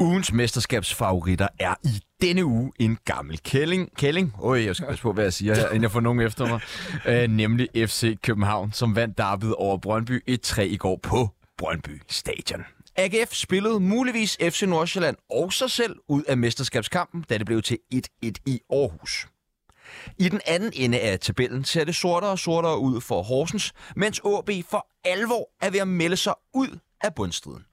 Ugens mesterskabsfavoritter er i denne uge en gammel kælling. Kælling? Øj, jeg skal passe på, hvad jeg siger her, inden jeg får nogen efter mig. Æ, nemlig FC København, som vandt derbyet over Brøndby 1-3 i går på Brøndby Stadion. AGF spillede muligvis FC Nordsjælland og sig selv ud af mesterskabskampen, da det blev til 1-1 i Aarhus. I den anden ende af tabellen ser det sortere og sortere ud for Horsens, mens AB for alvor er ved at melde sig ud af bundstriden.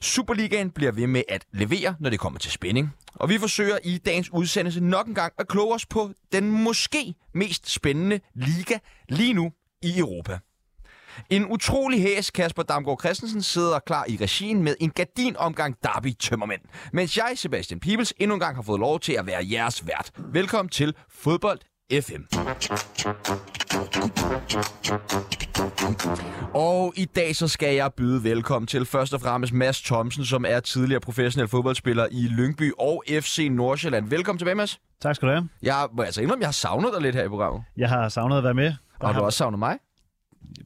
Superligaen bliver ved med at levere, når det kommer til spænding. Og vi forsøger i dagens udsendelse nok en gang at kloge os på den måske mest spændende liga lige nu i Europa. En utrolig hæs Kasper Damgaard Christensen sidder klar i regien med en gardinomgang derby tømmermænd. Mens jeg, Sebastian Pibels, endnu en gang har fået lov til at være jeres vært. Velkommen til Fodbold FM. Og i dag så skal jeg byde velkommen til først og fremmest Mads Thomsen, som er tidligere professionel fodboldspiller i Lyngby og FC Nordsjælland. Velkommen tilbage, Mads. Tak skal du have. Jeg må altså indrømme, jeg har savnet dig lidt her i programmet. Jeg har savnet at være med. Og, og du har også savnet mig?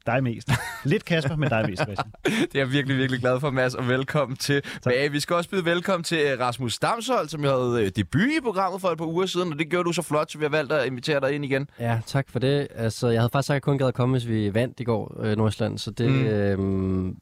Dig mest. Lidt Kasper, men dig mest, Christian. det er jeg virkelig, virkelig glad for, Mads, og velkommen til tilbage. Vi skal også byde velkommen til øh, Rasmus Damshold, som jeg havde øh, debut i programmet for et par uger siden, og det gjorde du så flot, så vi har valgt at invitere dig ind igen. Ja, tak for det. Altså, jeg havde faktisk sagt, at jeg kun gad at komme, hvis vi vandt i går, øh, Nordsjælland, så det... Mm. Øh,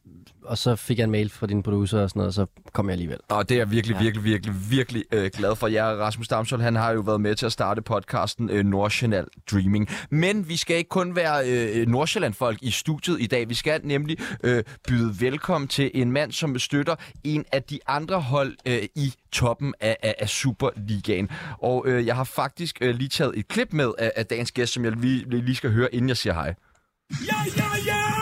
og så fik jeg en mail fra din producer og sådan noget, og så kom jeg alligevel. Og det er jeg virkelig, ja. virkelig, virkelig, virkelig øh, glad for. Jeg, Rasmus Damshold, han har jo været med til at starte podcasten øh, Nordsjælland Dreaming. Men vi skal ikke kun være øh, Nordsjælland-folk i studiet i dag. Vi skal nemlig øh, byde velkommen til en mand, som støtter en af de andre hold øh, i toppen af, af, af Superligaen. Og øh, jeg har faktisk øh, lige taget et klip med af, af dagens gæst, som jeg lige, lige skal høre, inden jeg siger hej. Ja, ja, ja!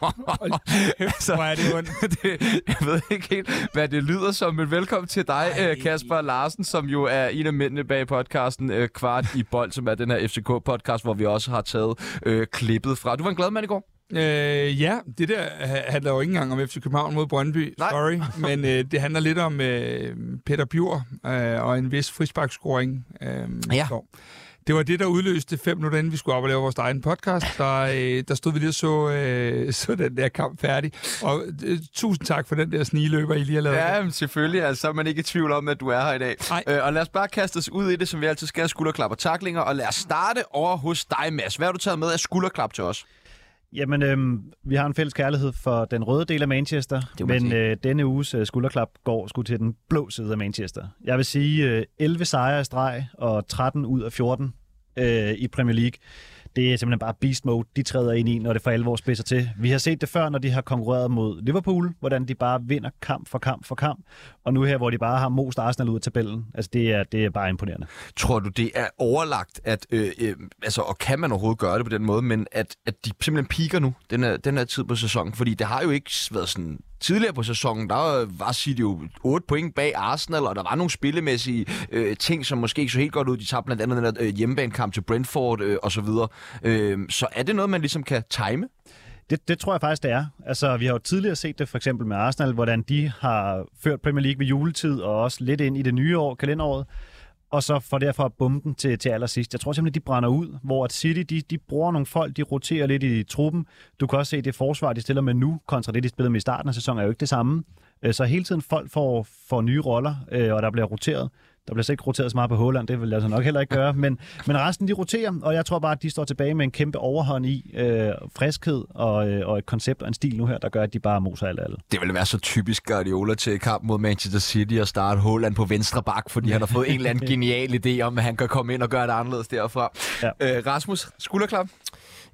altså, Hvor er det ondt. det, jeg ved ikke helt, hvad det lyder som, men velkommen til dig, Ej. Øh, Kasper Larsen, som jo er en af mændene bag podcasten øh, Kvart i Bold, som er den her FCK-podcast, hvor vi også har taget øh, klippet fra. Du var en glad mand i går? Øh, ja, det der handler jo ikke engang om FC København mod Brøndby, Nej. sorry, men øh, det handler lidt om øh, Peter Bjur øh, og en vis frisparkscoring. Øh, ja. Så. Det var det, der udløste fem minutter, inden vi skulle op og lave vores egen podcast. Der, øh, der stod vi lige og så, øh, så den der kamp færdig. Og øh, tusind tak for den der sniløber, I lige har lavet. Ja, men selvfølgelig. Altså, så er man ikke i tvivl om, at du er her i dag. Øh, og lad os bare kaste os ud i det, som vi altid skal. Skulderklap og taklinger. Og lad os starte over hos dig, Mads. Hvad har du taget med af skulderklap til os? Jamen, øhm, vi har en fælles kærlighed for den røde del af Manchester, men øh, denne uges øh, skulderklap går sgu til den blå side af Manchester. Jeg vil sige øh, 11 sejre i streg og 13 ud af 14 øh, i Premier League det er simpelthen bare beast mode, de træder ind i, når det for alvor spidser til. Vi har set det før, når de har konkurreret mod Liverpool, hvordan de bare vinder kamp for kamp for kamp. Og nu her, hvor de bare har most Arsenal ud af tabellen. Altså, det er, det er bare imponerende. Tror du, det er overlagt, at, øh, øh, altså, og kan man overhovedet gøre det på den måde, men at, at de simpelthen piker nu, den her, den her tid på sæsonen? Fordi det har jo ikke været sådan tidligere på sæsonen, der var City jo 8 point bag Arsenal, og der var nogle spillemæssige øh, ting, som måske ikke så helt godt ud. De tabte blandt andet den der øh, hjemmebanekamp til Brentford øh, og så videre. Øh, så er det noget, man ligesom kan time? Det, det tror jeg faktisk, det er. Altså, vi har jo tidligere set det for eksempel med Arsenal, hvordan de har ført Premier League ved juletid, og også lidt ind i det nye år, kalenderåret og så for derfor at bombe den til, til allersidst. Jeg tror simpelthen, de brænder ud, hvor at City, de, de bruger nogle folk, de roterer lidt i truppen. Du kan også se, det forsvar, de stiller med nu, kontra det, de spillede med i starten af sæsonen, er jo ikke det samme. Øh, så hele tiden folk får, får nye roller, øh, og der bliver roteret. Der bliver så ikke roteret så meget på Håland, det vil jeg altså nok heller ikke gøre, men, men resten de roterer, og jeg tror bare, at de står tilbage med en kæmpe overhånd i øh, friskhed og, øh, og et koncept og en stil nu her, der gør, at de bare moser alt alle. Det vil være så typisk Guardiola til kamp mod Manchester City at starte Håland på venstre bak, fordi han har fået en eller anden genial idé om, at han kan komme ind og gøre det anderledes derfra. Ja. Øh, Rasmus, skulderklap?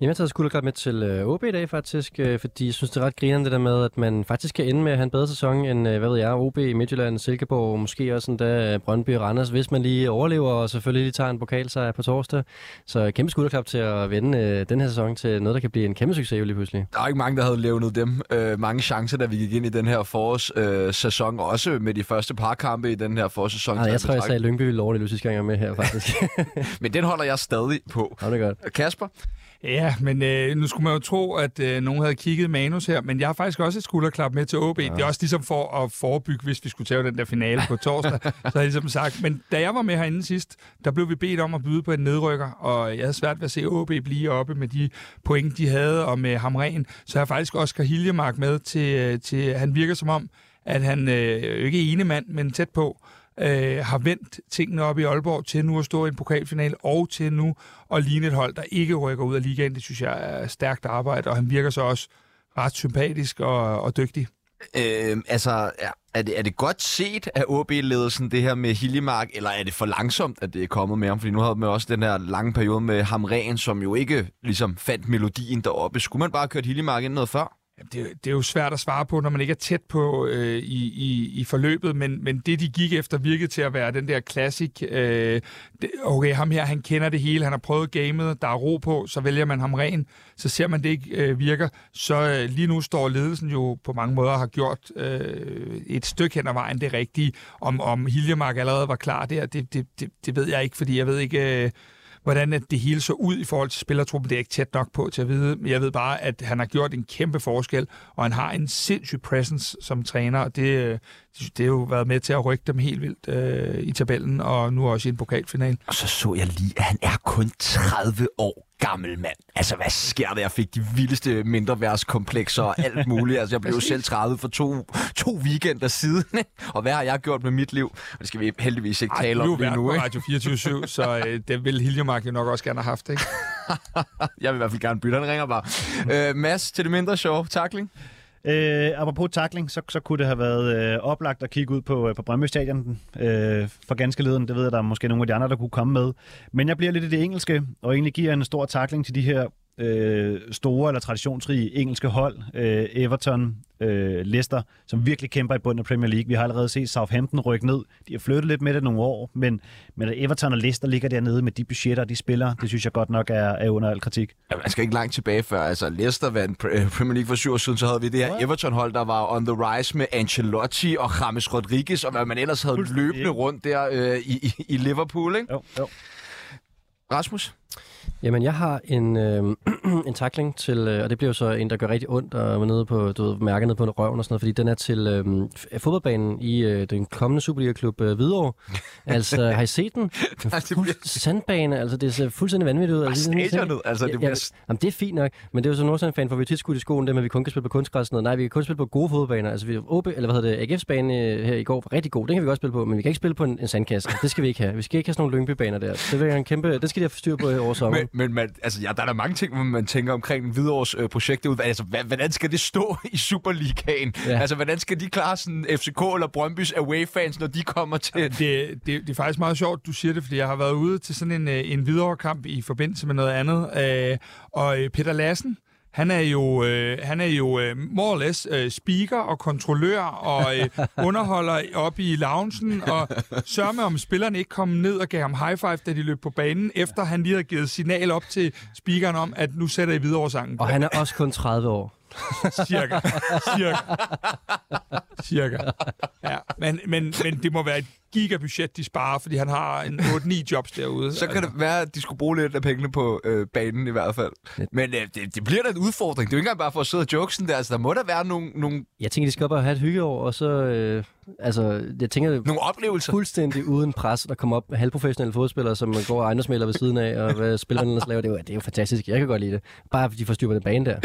Jamen, jeg har taget skulderklap med til øh, OB i dag faktisk, øh, fordi jeg synes, det er ret grinerende det der med, at man faktisk kan ende med at have en bedre sæson end, øh, hvad ved jeg, OB, Midtjylland, Silkeborg, måske også endda Brøndby og Randers, hvis man lige overlever og selvfølgelig lige tager en pokalsejr på torsdag. Så kæmpe skulderklap til at vende den her sæson til noget, der kan blive en kæmpe succes lige pludselig. Der er ikke mange, der havde levnet dem. Øh, mange chancer, da vi gik ind i den her forårssæson, øh, også med de første par kampe i den her forårssæson. Nej, jeg tror, jeg sagde, at Lyngby ville overleve sidste gang, med her faktisk. Men den holder jeg stadig på. Ja, det er godt. Kasper? Ja, men øh, nu skulle man jo tro, at øh, nogen havde kigget manus her, men jeg har faktisk også et skulderklap med til OB. Ja. Det er også ligesom for at forebygge, hvis vi skulle tage den der finale på torsdag. så har jeg ligesom sagt, men da jeg var med herinde sidst, der blev vi bedt om at byde på en nedrykker, og jeg havde svært ved at se OB blive oppe med de point, de havde, og med Hamren. Så jeg har faktisk Oscar Hiljemark med til, øh, til han virker som om, at han øh, ikke er ene mand, men tæt på, øh, har vendt tingene op i Aalborg til nu at stå i en pokalfinal, og til nu at ligne et hold, der ikke rykker ud af ligaen. Det synes jeg er stærkt arbejde, og han virker så også ret sympatisk og, og dygtig. Øh, altså, er det, er det godt set af OB-ledelsen, det her med Hiljemark, eller er det for langsomt, at det er kommet med ham? Fordi nu havde man også den her lange periode med Hamren, som jo ikke ligesom fandt melodien deroppe. Skulle man bare have kørt Hiljemark ind noget før? Det, det er jo svært at svare på, når man ikke er tæt på øh, i, i, i forløbet, men, men det, de gik efter, virkede til at være den der classic. Øh, det, okay, ham her, han kender det hele, han har prøvet gamet, der er ro på, så vælger man ham ren, så ser man, det ikke øh, virker. Så øh, lige nu står ledelsen jo på mange måder har gjort øh, et stykke hen ad vejen det rigtige. Om, om Hiljemark allerede var klar der, det, det, det, det ved jeg ikke, fordi jeg ved ikke... Øh, hvordan at det hele så ud i forhold til spillertruppen, det er ikke tæt nok på til at vide. Men jeg ved bare, at han har gjort en kæmpe forskel, og han har en sindssyg presence som træner, og det, øh, det har jo været med til at rykke dem helt vildt øh, i tabellen, og nu også i en pokalfinal. Og så så jeg lige, at han er kun 30 år gammel mand. Altså, hvad sker der? Jeg fik de vildeste mindreværdskomplekser og alt muligt. Altså, jeg blev jo selv 30 for to, to weekender siden. og hvad har jeg gjort med mit liv? Og det skal vi heldigvis ikke Ej, tale om lige nu. Ej, Radio 24 så øh, det vil Hiljemark jo nok også gerne have haft, ikke? jeg vil i hvert fald gerne bytte. Han ringer bare. Øh, Mads, til det mindre show. Takling. Øh, apropos takling, så, så kunne det have været øh, oplagt at kigge ud på, øh, på Brøndby Stadion øh, for ganske leden. Det ved jeg, der er måske nogle af de andre, der kunne komme med. Men jeg bliver lidt i det engelske, og egentlig giver en stor takling til de her øh, store eller traditionsrige engelske hold, øh, Everton, øh, Leicester, som virkelig kæmper i bunden af Premier League. Vi har allerede set Southampton rykke ned. De har flyttet lidt med det nogle år, men, men Everton og Leicester ligger dernede med de budgetter, de spiller, det synes jeg godt nok er, er under al kritik. Ja, man skal ikke langt tilbage før. Altså, Leicester vandt øh, Premier League for syv år siden, så havde vi det her? Everton-hold, der var on the rise med Ancelotti og James Rodriguez, og hvad man ellers havde løbende rundt der øh, i, i Liverpool. Ikke? Jo, jo. Rasmus? Jamen, jeg har en, øh, en takling til, øh, og det bliver jo så en, der gør rigtig ondt, og er nede på, du ved, mærker nede på en røven og sådan noget, fordi den er til øh, fodboldbanen i øh, den kommende Superliga-klub øh, Hvidovre. altså, har I set den? Nej, det bliver... Sandbane, altså det ser fuldstændig vanvittigt ud. Altså, stadionet, altså det bliver... Ja, jamen, det er fint nok, men det er jo så Nordsjælland-fan, for vi er tit skudt i skoen, det med, at vi kun kan spille på kunstgræs. Noget. Nej, vi kan kun spille på gode fodboldbaner. Altså, vi OB, eller hvad hedder det, AGF's bane øh, her i går var rigtig god, den kan vi godt spille på, men vi kan ikke spille på en, en sandkasse. Det skal vi ikke have. Vi skal ikke have sådan nogle lyngbybaner der. Det vil en kæmpe, det skal de have styr på over sommer. Men, men man, altså, ja, der er der mange ting, man tænker omkring Hvidovres øh, projekt. Altså, hvordan skal det stå i Superligaen? Ja. Altså, hvordan skal de klare sådan FCK eller Brøndbys away-fans, når de kommer til... Det, det, det er faktisk meget sjovt, du siger det, fordi jeg har været ude til sådan en, øh, en Hvidovre-kamp i forbindelse med noget andet. Øh, og øh, Peter Lassen, han er jo, øh, han er jo øh, more or less øh, speaker og kontrollør og øh, underholder op i loungen og sørger med, om spillerne ikke kom ned og gav ham high five, da de løb på banen, efter han lige havde givet signal op til speakeren om, at nu sætter I videre sangen. Og han er også kun 30 år. Cirka. Cirka. Cirka. Ja, men, men, men det må være et gigabudget, de sparer, fordi han har en 8-9 jobs derude. Så kan det være, at de skulle bruge lidt af pengene på øh, banen i hvert fald. Men øh, det, det bliver da en udfordring. Det er jo ikke engang bare for at sidde og jokesen der. Altså, der må der være nogle... nogle... Jeg tænker, de skal op og have et hyggeår, og så... Øh, altså, jeg tænker... Nogle oplevelser. Fuldstændig uden pres, der kommer op halvprofessionelle fodspillere, som går ejendomsmælder ved siden af, og hvad spillerne ellers laver. Det er, jo, det er jo fantastisk. Jeg kan godt lide det. Bare fordi de får styr på den bane der.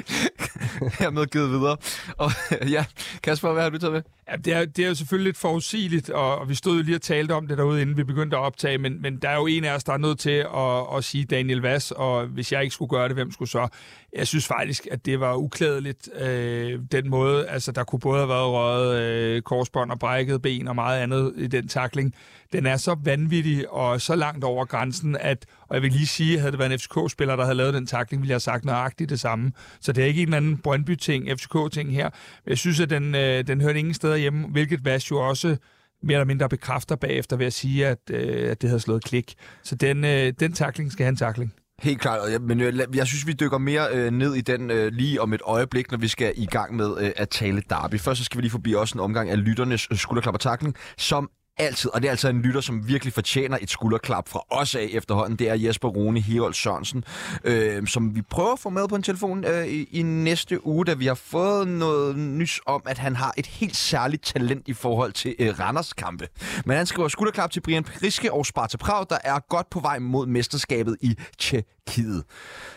med givet videre. Og ja, Kasper, hvad har du taget med? Ja, det, er, det er jo selvfølgelig lidt forudsigeligt, og, og vi stod jo lige og talte om det derude, inden vi begyndte at optage, men, men der er jo en af os, der er nødt til at, at sige Daniel Vass, og hvis jeg ikke skulle gøre det, hvem skulle så? Jeg synes faktisk, at det var uklædeligt, øh, den måde. Altså, der kunne både have været røget øh, korsbånd og brækket ben og meget andet i den takling. Den er så vanvittig og så langt over grænsen, at, og jeg vil lige sige, havde det været en FCK-spiller, der havde lavet den takling, ville jeg have sagt nøjagtigt det samme. Så det er ikke en eller anden Brøndby-ting, FCK-ting her. Jeg synes, at den, øh, den hørte ingen steder hjemme, hvilket Vass jo også mere eller mindre bekræfter bagefter ved at sige, at, øh, at det havde slået klik. Så den, øh, den takling skal have en takling. Helt klart, men øh, jeg synes, vi dykker mere øh, ned i den øh, lige om et øjeblik, når vi skal i gang med øh, at tale derby. Først så skal vi lige forbi også en omgang af lytternes øh, skulderklapper takling, som altid, og det er altså en lytter, som virkelig fortjener et skulderklap fra os af efterhånden, det er Jesper Rune Herold Sørensen, øh, som vi prøver at få med på en telefon øh, i, i næste uge, da vi har fået noget nys om, at han har et helt særligt talent i forhold til øh, Randers kampe. Men han skriver skulderklap til Brian Priske og Sparta Prag, der er godt på vej mod mesterskabet i Tjekkiet.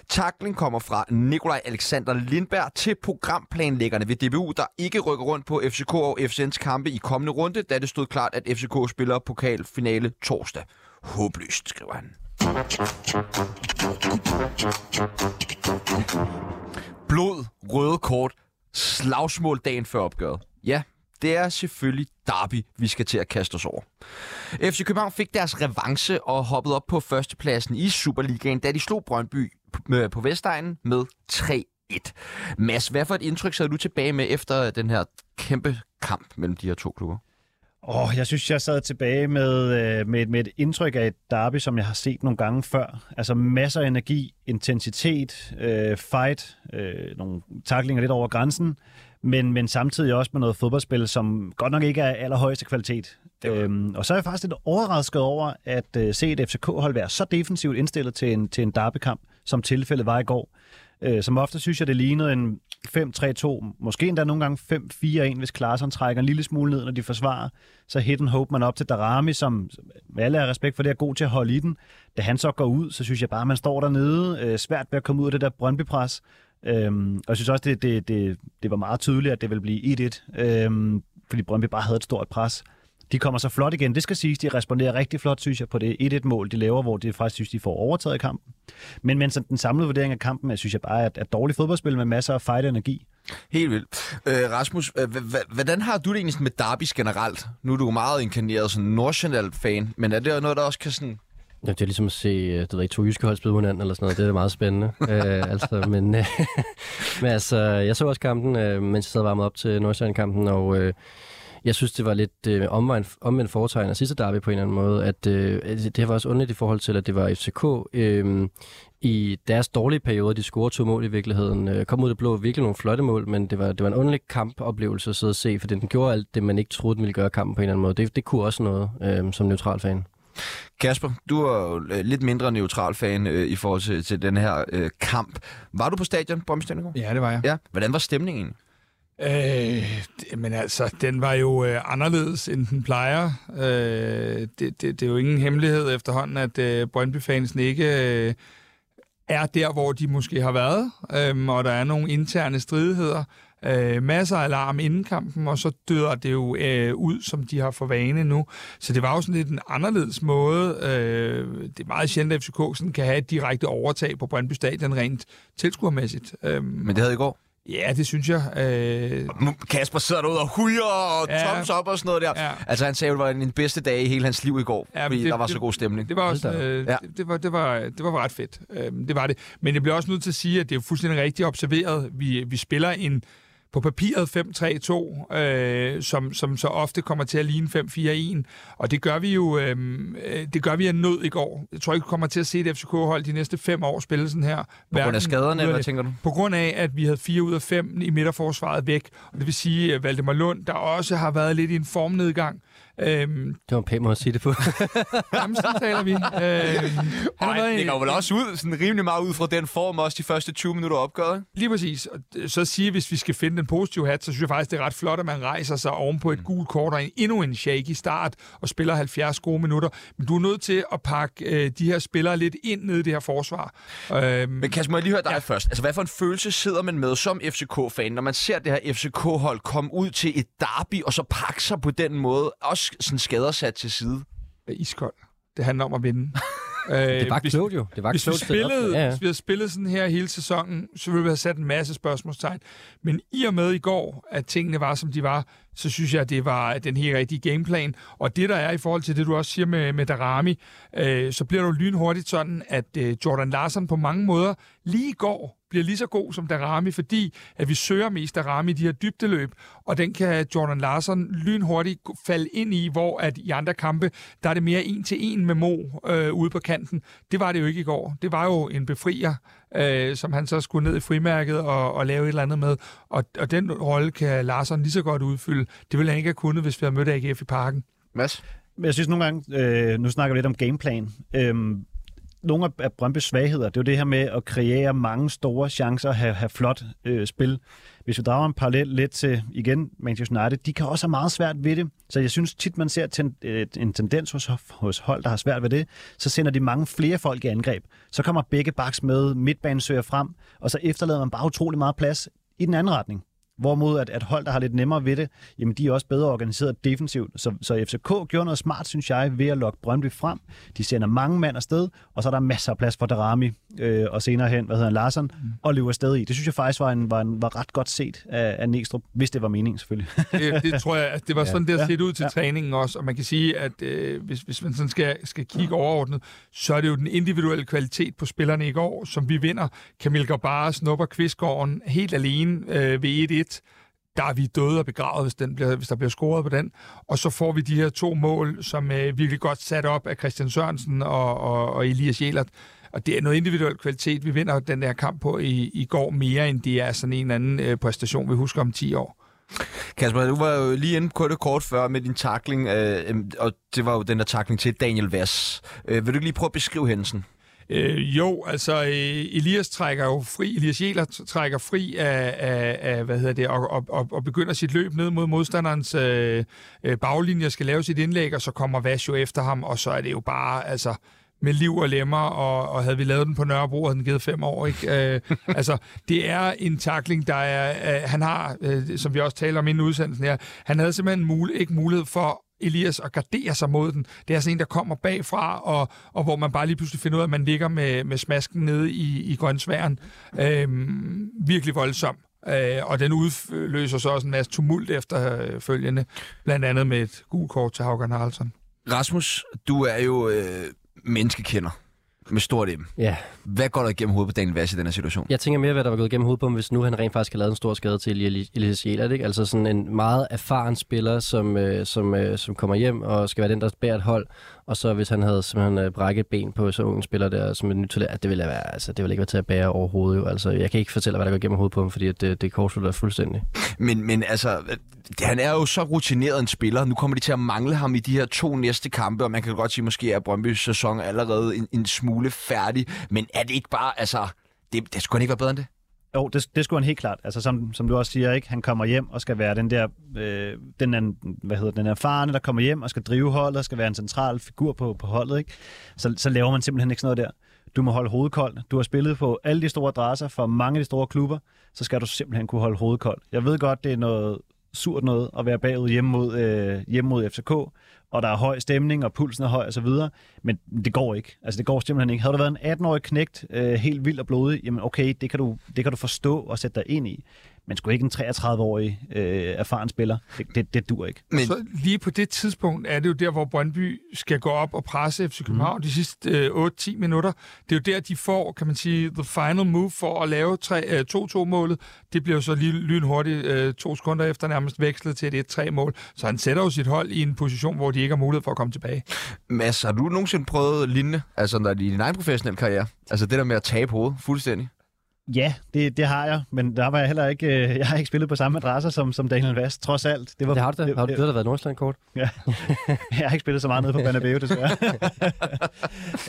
Takling kommer fra Nikolaj Alexander Lindberg til programplanlæggerne ved DBU, der ikke rykker rundt på FCK og FCN's kampe i kommende runde, da det stod klart, at FCK spiller pokalfinale torsdag. Håbløst, skriver han. Blod, røde kort, slagsmål dagen før opgøret. Ja, det er selvfølgelig Derby, vi skal til at kaste os over. FC København fik deres revanche og hoppede op på førstepladsen i Superligaen, da de slog Brøndby øh, på Vestegnen med 3-1. Mads, hvad for et indtryk sad du tilbage med efter den her kæmpe kamp mellem de her to klubber? Oh, jeg synes, jeg sad tilbage med, øh, med, med et indtryk af et derby, som jeg har set nogle gange før. Altså masser af energi, intensitet, øh, fight, øh, nogle taklinger lidt over grænsen, men, men samtidig også med noget fodboldspil, som godt nok ikke er allerhøjeste kvalitet. Øhm, og så er jeg faktisk lidt overrasket over at øh, se et FCK-hold være så defensivt indstillet til en, til en derbykamp, som tilfældet var i går. Øh, som ofte synes jeg, det lignede en 5-3-2, måske endda nogle gange 5-4-1, hvis Klaarsson trækker en lille smule ned, når de forsvarer. Så hidden hope man op til Darami, som med alle er respekt for det, er god til at holde i den. Da han så går ud, så synes jeg bare, at man står dernede, øh, svært ved at komme ud af det der Brøndby-pres. Øhm, og jeg synes også, det, det, det, det var meget tydeligt, at det ville blive 1-1, øhm, fordi Brøndby bare havde et stort pres. De kommer så flot igen. Det skal siges, de responderer rigtig flot, synes jeg, på det 1-1-mål, de laver, hvor de faktisk synes, de får overtaget kampen. Men, men den samlede vurdering af kampen, jeg synes jeg bare, at, at dårligt fodboldspil med masser af fight-energi. Helt vildt. Øh, Rasmus, øh, hvordan har du det egentlig med derbys generelt? Nu er du meget inkarneret som Nordsjælland-fan, men er det noget, der også kan sådan Ja, det er ligesom at se øh, det ved, to jyske hold spille hinanden eller sådan noget. Det er meget spændende. øh, altså, men, øh, men altså, jeg så også kampen, øh, mens jeg sad varmet op til Nordsjælland-kampen, og øh, jeg synes, det var lidt øh, omvendt, omvendt foretegn af sidste derby på en eller anden måde, at øh, det var også underligt i forhold til, at det var FCK øh, i deres dårlige periode, de scorede to mål i virkeligheden, øh, kom ud af det blå virkelig nogle flotte mål, men det var, det var en underlig kampoplevelse at sidde og se, for den gjorde alt det, man ikke troede, den ville gøre kampen på en eller anden måde. Det, det kunne også noget øh, som neutral fan. Kasper, du er jo øh, lidt mindre neutral fan øh, i forhold til, til den her øh, kamp. Var du på stadion, Brøndby Ja, det var jeg. Ja. Hvordan var stemningen? Øh, det, men altså, den var jo øh, anderledes, end den plejer. Øh, det, det, det er jo ingen hemmelighed efterhånden, at øh, Brøndby-fansen ikke øh, er der, hvor de måske har været, øh, og der er nogle interne stridigheder. Øh, masser af alarm inden kampen, og så døder det jo øh, ud, som de har for vane nu. Så det var jo sådan lidt en anderledes måde. Øh, det er meget sjældent, at FCK sådan kan have et direkte overtag på Brøndby Stadion rent tilskuermæssigt. Øh, Men det havde i går? Ja, det synes jeg. Øh... Kasper sidder derude og hujer og ja. toms op og sådan noget der. Ja. Altså, han sagde, at det var den bedste dag i hele hans liv i går, ja, fordi det, der var det, så god stemning. Det var, også, øh, ja. det, det, var, det, var, det var ret fedt. Øh, det var det. Men jeg bliver også nødt til at sige, at det er fuldstændig rigtigt observeret. Vi, vi spiller en på papiret 5-3-2, øh, som, som så ofte kommer til at ligne 5-4-1. Og det gør vi jo øhm, øh, det gør vi af nød i går. Jeg tror ikke, vi kommer til at se et FCK-hold de næste fem år spille sådan her. På grund af skaderne, eller hvad tænker du? På grund af, at vi havde fire ud af fem i midterforsvaret væk. Og det vil sige, at Valdemar Lund, der også har været lidt i en formnedgang, Øhm, det var en pæn måde at sige det på. Jamen, sådan taler vi. Øhm, Ej, det går vel også ud, sådan rimelig meget ud fra den form, også de første 20 minutter opgøret. Lige præcis. Og så sige, hvis vi skal finde den positive hat, så synes jeg faktisk, det er ret flot, at man rejser sig oven på et mm. gult kort og en, endnu en shaky start og spiller 70 gode minutter. Men du er nødt til at pakke øh, de her spillere lidt ind ned i det her forsvar. Øhm, Men Kasper, må jeg lige høre dig ja. først. Altså, hvad for en følelse sidder man med som FCK-fan, når man ser det her FCK-hold komme ud til et derby og så pakke sig på den måde? Også sådan skader sat til side? Iskold. Det handler om at vinde. det var klogt jo. Det var hvis, klogt vi spillede, ja, ja. hvis vi havde spillet sådan her hele sæsonen, så ville vi have sat en masse spørgsmålstegn. Men i og med i går, at tingene var, som de var, så synes jeg, at det var den helt rigtige gameplan. Og det, der er i forhold til det, du også siger med, med Darami, øh, så bliver det jo lynhurtigt sådan, at øh, Jordan Larsen på mange måder lige går bliver lige så god som Darami, fordi at vi søger mest Darami i de her dybdeløb, og den kan Jordan Larsen lynhurtigt falde ind i, hvor at i andre kampe, der er det mere en til en med Mo øh, ude på kanten. Det var det jo ikke i går. Det var jo en befrier, øh, som han så skulle ned i frimærket og, og lave et eller andet med. Og, og den rolle kan Larsen lige så godt udfylde. Det ville han ikke have kunnet, hvis vi havde mødt AGF i parken. Mads? jeg synes nogle gange, øh, nu snakker vi lidt om gameplan, øh, nogle af Brøndby's svagheder, det er jo det her med at kreere mange store chancer, have, have flot øh, spil. Hvis vi drager en parallel lidt til, igen, Manchester United, de kan også have meget svært ved det. Så jeg synes tit, man ser ten, øh, en tendens hos, hos hold, der har svært ved det. Så sender de mange flere folk i angreb. Så kommer begge baks med, midtbanen søger frem, og så efterlader man bare utrolig meget plads i den anden retning. Hvorimod at, at hold, der har lidt nemmere ved det, jamen de er også bedre organiseret defensivt. Så, så FCK gjorde noget smart, synes jeg, ved at lokke Brøndby frem. De sender mange mand afsted, og så er der masser af plads for Darami, øh, og senere hen, hvad hedder han, Larsen, mm. og løber afsted i. Det synes jeg faktisk var, en, var, en, var ret godt set af, af Næstrup, hvis det var meningen selvfølgelig. det, det tror jeg, at det var sådan, ja. det har set ud til ja. træningen også, og man kan sige, at øh, hvis, hvis man sådan skal, skal kigge overordnet, så er det jo den individuelle kvalitet på spillerne i går, som vi vinder. Kamil Gabara snupper Kvistgården helt alene øh, ved 1-1 der er vi døde og begravet, hvis, den bliver, hvis der bliver scoret på den. Og så får vi de her to mål, som øh, er virkelig godt sat op af Christian Sørensen og, og, og Elias Jelert. Og det er noget individuel kvalitet. Vi vinder den der kamp på i, i går mere, end det er sådan en eller anden øh, præstation, vi husker om 10 år. Kasper, du var jo lige inde på det kort før med din takling, øh, øhm, og det var jo den der takling til Daniel Vass. Øh, vil du lige prøve at beskrive hændelsen? Øh, jo, altså øh, Elias trækker jo fri, Elias Jæler trækker fri af, af, af hvad hedder det, og, og, og, og begynder sit løb ned mod modstanderens øh, øh baglinje, skal lave sit indlæg, og så kommer Vas jo efter ham, og så er det jo bare, altså, med liv og lemmer, og, og havde vi lavet den på Nørrebro, havde den givet fem år. Ikke? Øh, altså, det er en takling, der er... Øh, han har, øh, som vi også taler om inden udsendelsen her, han havde simpelthen mul- ikke mulighed for Elias og garderer sig mod den. Det er sådan en, der kommer bagfra, og, og hvor man bare lige pludselig finder ud af, at man ligger med, med smasken nede i, i grøntsværen. Øhm, virkelig voldsom. Øh, og den udløser så også en masse tumult efterfølgende, blandt andet med et gult kort til Haugen Haraldsson. Rasmus, du er jo øh, menneskekender med stort M. Ja. Hvad går der igennem hovedet på Daniel Vass i den her situation? Jeg tænker mere, hvad der var gået igennem hovedet på ham, hvis nu han rent faktisk har lavet en stor skade til Elias Jelert. Ikke? Altså sådan en meget erfaren spiller, som, øh, som, øh, som kommer hjem og skal være den, der bærer et hold. Og så hvis han havde simpelthen øh, brækket ben på så unge spiller der som et nyt talent, det ville, være, altså, det ville ikke være til at bære overhovedet. Jo. Altså, jeg kan ikke fortælle, hvad der går gennem hovedet på ham, fordi det, det kortslutter fuldstændig. Men, men altså, øh, han er jo så rutineret en spiller. Nu kommer de til at mangle ham i de her to næste kampe, og man kan godt sige, måske er Brøndby's sæson allerede en, en smule færdig. Men er det ikke bare, altså, det, det skulle ikke være bedre end det? Jo, det, det skulle han helt klart. Altså, som, som du også siger, ikke? han kommer hjem og skal være den der, øh, den, den, hvad hedder, den erfarne, der kommer hjem og skal drive holdet, og skal være en central figur på, på holdet. Ikke? Så, så laver man simpelthen ikke sådan noget der. Du må holde hovedet koldt. Du har spillet på alle de store adresser for mange af de store klubber, så skal du simpelthen kunne holde hovedet koldt. Jeg ved godt, det er noget surt noget at være bagud hjemme mod, øh, hjemme mod FCK, og der er høj stemning, og pulsen er høj osv., men det går ikke. Altså, det går simpelthen ikke. Havde du været en 18-årig knægt, øh, helt vild og blodig, jamen okay, det kan, du, det kan du forstå og sætte dig ind i men sgu ikke en 33-årig øh, erfaren spiller. Det, det, det dur ikke. Men... Så lige på det tidspunkt er det jo der, hvor Brøndby skal gå op og presse FC København mm. de sidste øh, 8-10 minutter. Det er jo der, de får, kan man sige, the final move for at lave 2-2-målet. Øh, det bliver jo så lige lynhurtigt øh, to sekunder efter nærmest vekslet til et 1-3-mål. Så han sætter jo sit hold i en position, hvor de ikke har mulighed for at komme tilbage. Mads, har du nogensinde prøvet lignende, altså når er din egen professionelle karriere? Altså det der med at tabe hovedet fuldstændig? Ja, det, det har jeg, men der var jeg heller ikke, øh, jeg har ikke spillet på samme adresser som, som Daniel Vast, trods alt. Det, var, det har du da. Det, har du, det har da været Nordsjælland kort. Ja, jeg har ikke spillet så meget nede på Banabeo, desværre.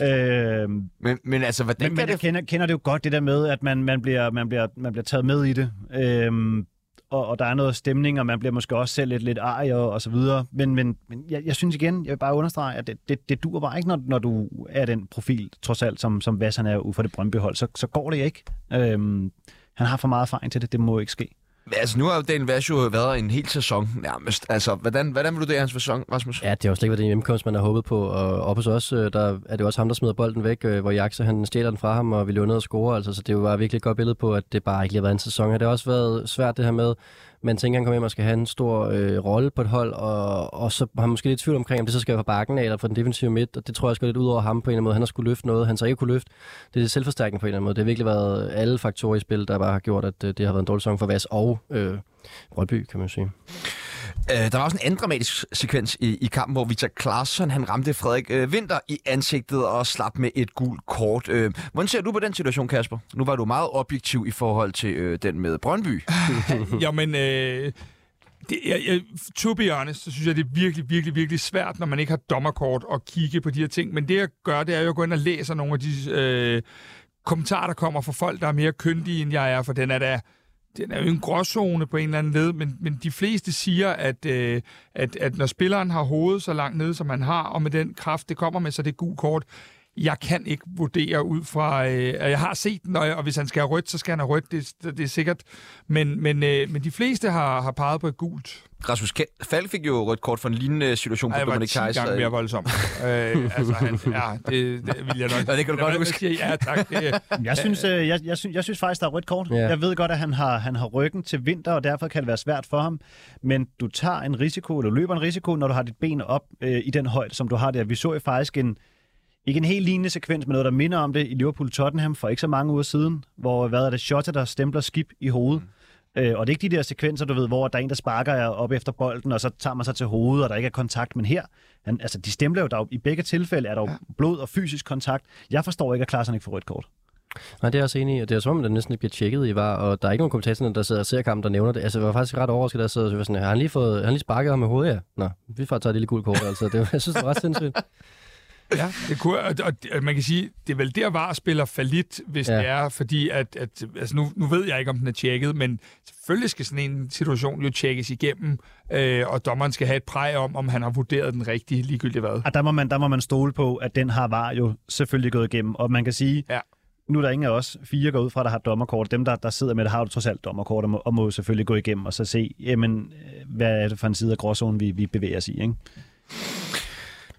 øhm, men, men altså, hvordan men, men jeg kender, kender det jo godt, det der med, at man, man, bliver, man, bliver, man bliver taget med i det. Øhm, og, og der er noget stemning, og man bliver måske også selv lidt, lidt arg og, og så videre. Men, men, men jeg, jeg synes igen, jeg vil bare understrege, at det, det, det dur bare ikke, når, når du er den profil, trods alt, som, som Vassan er ude for det Brøndbyhold. Så, så går det ikke. Øhm, han har for meget erfaring til det. Det må ikke ske. Altså, nu har jo Daniel Vash jo været en hel sæson nærmest. Altså, hvordan, hvordan vil du det hans sæson, Rasmus? Ja, det har jo slet ikke været den hjemmekomst, man har håbet på. Og op hos os, øh, der er det også ham, der smider bolden væk, øh, hvor Jaxe han stjæler den fra ham, og vi løber ned og scorer. Altså, så det var bare virkelig et godt billede på, at det bare ikke lige har været en sæson. Det har også været svært det her med, man tænker, han kommer hjem og skal have en stor øh, rolle på et hold, og, og så har man måske lidt tvivl omkring, om det så skal være fra bakken eller fra den defensive midt, og det tror jeg skal lidt ud over ham på en eller anden måde. Han har skulle løfte noget, han så ikke kunne løfte. Det er selvforstærkende på en eller anden måde. Det har virkelig været alle faktorer i spil, der bare har gjort, at øh, det har været en dårlig sæson for Vas og øh, Brøndby, kan man sige. Øh, der var også en anden dramatisk sekvens i, i kampen, hvor Victor Claesson han ramte Frederik øh, Winter i ansigtet og slap med et gult kort. Øh, hvordan ser du på den situation, Kasper? Nu var du meget objektiv i forhold til øh, den med Brøndby. Jamen, øh, Det, jeg, jeg, to be honest, så synes jeg, det er virkelig, virkelig, virkelig svært, når man ikke har dommerkort at kigge på de her ting. Men det, jeg gør, det er jo at gå ind og læse nogle af de øh, kommentarer, der kommer fra folk, der er mere kyndige, end jeg er, for den er da den er jo en gråzone på en eller anden led, men, men de fleste siger, at, øh, at, at når spilleren har hovedet så langt nede, som man har, og med den kraft, det kommer med, så det er gul kort, jeg kan ikke vurdere ud fra... Øh, jeg har set den, og, og hvis han skal have rødt, så skal han have rødt, det, det er sikkert. Men, men, øh, men de fleste har, har peget på et gult. Rasmus Falk fik jo rødt kort for en lignende situation på Dominic Thijs. Det var gange mere voldsom. øh, altså, han, ja, det, det vil jeg nok... Ja, det kan du godt huske. Ja, tak. Det, jeg, synes, øh, jeg, jeg, synes, jeg synes faktisk, der er rødt kort. Ja. Jeg ved godt, at han har, han har ryggen til vinter, og derfor kan det være svært for ham. Men du tager en risiko, eller løber en risiko, når du har dit ben op øh, i den højde, som du har der. Vi så jo faktisk en ikke en helt lignende sekvens, men noget, der minder om det i Liverpool-Tottenham for ikke så mange uger siden, hvor hvad er det, Shota, der stempler skib i hovedet. Mm. Øh, og det er ikke de der sekvenser, du ved, hvor der er en, der sparker jer op efter bolden, og så tager man sig til hovedet, og der ikke er kontakt. Men her, han, altså, de stempler jo, der i begge tilfælde er der jo ja. blod og fysisk kontakt. Jeg forstår ikke, at Klaassen ikke får rødt kort. Nej, det er også enig i. Det er som om, det næsten ikke bliver tjekket i var, og der er ikke nogen kommentatorer, der sidder og ser kampen, der nævner det. Altså, jeg var faktisk ret overrasket, der sidder og sådan, har han lige, fået, har han lige sparket ham med hovedet? Ja. Nå, vi får tage et lille guld kort, altså. Det, jeg synes, det var ret sindssygt. Ja, det kunne, og, og, man kan sige, det er vel der var spiller falit, hvis ja. det er, fordi at, at altså nu, nu ved jeg ikke, om den er tjekket, men selvfølgelig skal sådan en situation jo tjekkes igennem, øh, og dommeren skal have et præg om, om han har vurderet den rigtige, ligegyldigt hvad. Og der må man, der må man stole på, at den har var jo selvfølgelig gået igennem, og man kan sige, ja. nu er der ingen af os fire går ud fra, der har dommerkort. Dem, der, der sidder med det, har jo trods alt dommerkort, og må, og må selvfølgelig gå igennem og så se, jamen, hvad er det for en side af gråzonen, vi, vi bevæger os i, ikke?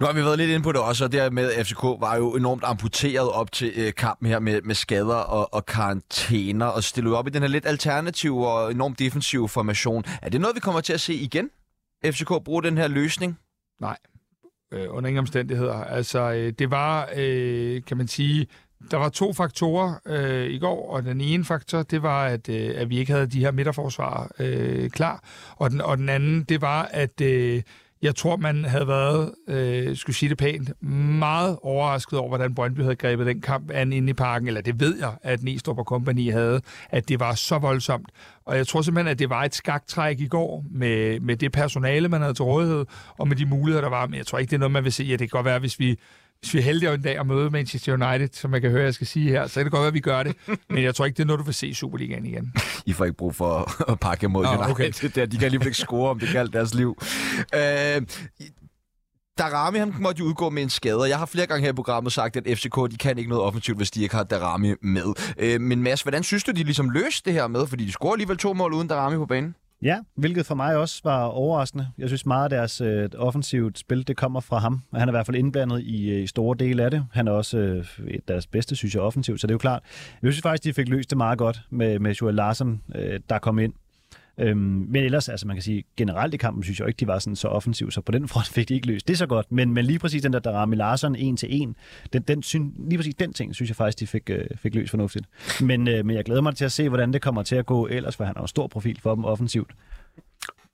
Nu har vi været lidt inde på det også, og det med at FCK var jo enormt amputeret op til øh, kampen her med, med skader og, og karantæner, og stillede op i den her lidt alternative og enormt defensive formation. Er det noget, vi kommer til at se igen? FCK bruger den her løsning? Nej, øh, under ingen omstændigheder. Altså, øh, det var, øh, kan man sige, der var to faktorer øh, i går, og den ene faktor, det var, at, øh, at vi ikke havde de her midterforsvarer øh, klar, og den, og den anden, det var, at... Øh, jeg tror, man havde været, øh, skulle sige det pænt, meget overrasket over, hvordan Brøndby havde grebet den kamp an inde i parken, eller det ved jeg, at Næstrup og Company havde, at det var så voldsomt. Og jeg tror simpelthen, at det var et skaktræk i går med, med det personale, man havde til rådighed, og med de muligheder, der var. Men jeg tror ikke, det er noget, man vil se. Ja, det kan godt være, hvis vi hvis vi er heldige en dag at møde Manchester United, som jeg kan høre, jeg skal sige her, så kan det godt være, at vi gør det. Men jeg tror ikke, det er noget, du vil se i Superligaen igen. I får ikke brug for at pakke mod United. Okay. Der, de kan lige ikke score, om det galt deres liv. Øh, Darami, han måtte jo udgå med en skade. Jeg har flere gange her i programmet sagt, at FCK de kan ikke noget offensivt, hvis de ikke har Darami med. Øh, men Mads, hvordan synes du, de ligesom løste det her med? Fordi de scorer alligevel to mål uden Darami på banen. Ja, hvilket for mig også var overraskende. Jeg synes meget af deres øh, offensivt spil, det kommer fra ham. Han er i hvert fald indblandet i, øh, i store dele af det. Han er også øh, deres bedste, synes jeg, offensivt, så det er jo klart. Jeg synes faktisk, de fik løst det meget godt med, med Joel Larsen, øh, der kom ind Øhm, men ellers, altså man kan sige, generelt i kampen synes jeg ikke, de var sådan så offensiv, så på den front fik de ikke løst det så godt. Men, men lige præcis den der, der ramte Larsson en til en, den, den syn, lige præcis den ting, synes jeg faktisk, de fik, øh, fik løst fornuftigt. Men, øh, men jeg glæder mig til at se, hvordan det kommer til at gå ellers, for han har en stor profil for dem offensivt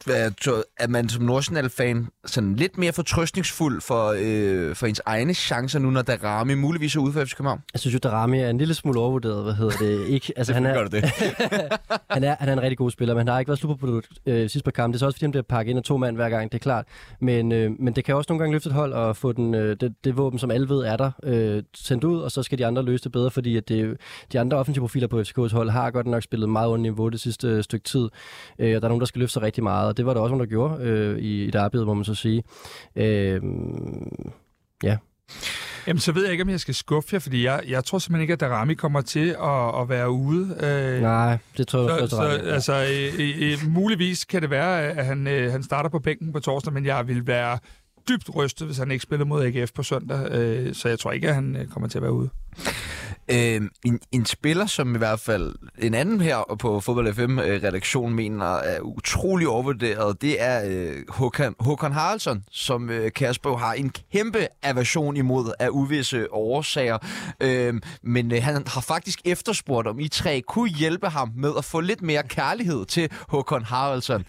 er man som Nordsjælland-fan sådan lidt mere fortrøstningsfuld for, øh, for ens egne chancer nu, når Darami muligvis er ude for FC København? Jeg synes jo, Darami er en lille smule overvurderet. Hvad hedder det? Ikke, altså, han er, det. han, er, han er en rigtig god spiller, men han har ikke været superprodukt øh, sidst på kampen. Det er så også, fordi han bliver pakket ind af to mand hver gang, det er klart. Men, øh, men det kan også nogle gange løfte et hold og få den, øh, det, det, våben, som alle ved er der, øh, sendt ud, og så skal de andre løse det bedre, fordi at det, de andre offensive profiler på FCK's hold har godt nok spillet meget under niveau det sidste øh, stykke tid. Øh, og der er nogen, der skal løfte sig rigtig meget, og det var der også nogen, der gjorde øh, i, i derbyet, må man så sige. Øh, ja. Jamen, så ved jeg ikke, om jeg skal skuffe jer, fordi jeg, jeg tror simpelthen ikke, at Darami kommer til at, at være ude. Øh, Nej, det tror jeg så, så, altså, øh, øh, muligvis kan det være, at han, øh, han starter på bænken på torsdag, men jeg vil være dybt rystet, hvis han ikke spiller mod AGF på søndag. Øh, så jeg tror ikke, at han øh, kommer til at være ude. Øh, en, en spiller, som i hvert fald en anden her på Fodbold FM-redaktionen mener er utrolig overvurderet, det er øh, Håkan, Håkan Haraldsson, som øh, Kasper har en kæmpe aversion imod af uvisse årsager. Øh, men øh, han har faktisk efterspurgt, om I tre kunne hjælpe ham med at få lidt mere kærlighed til Håkan Haraldsson.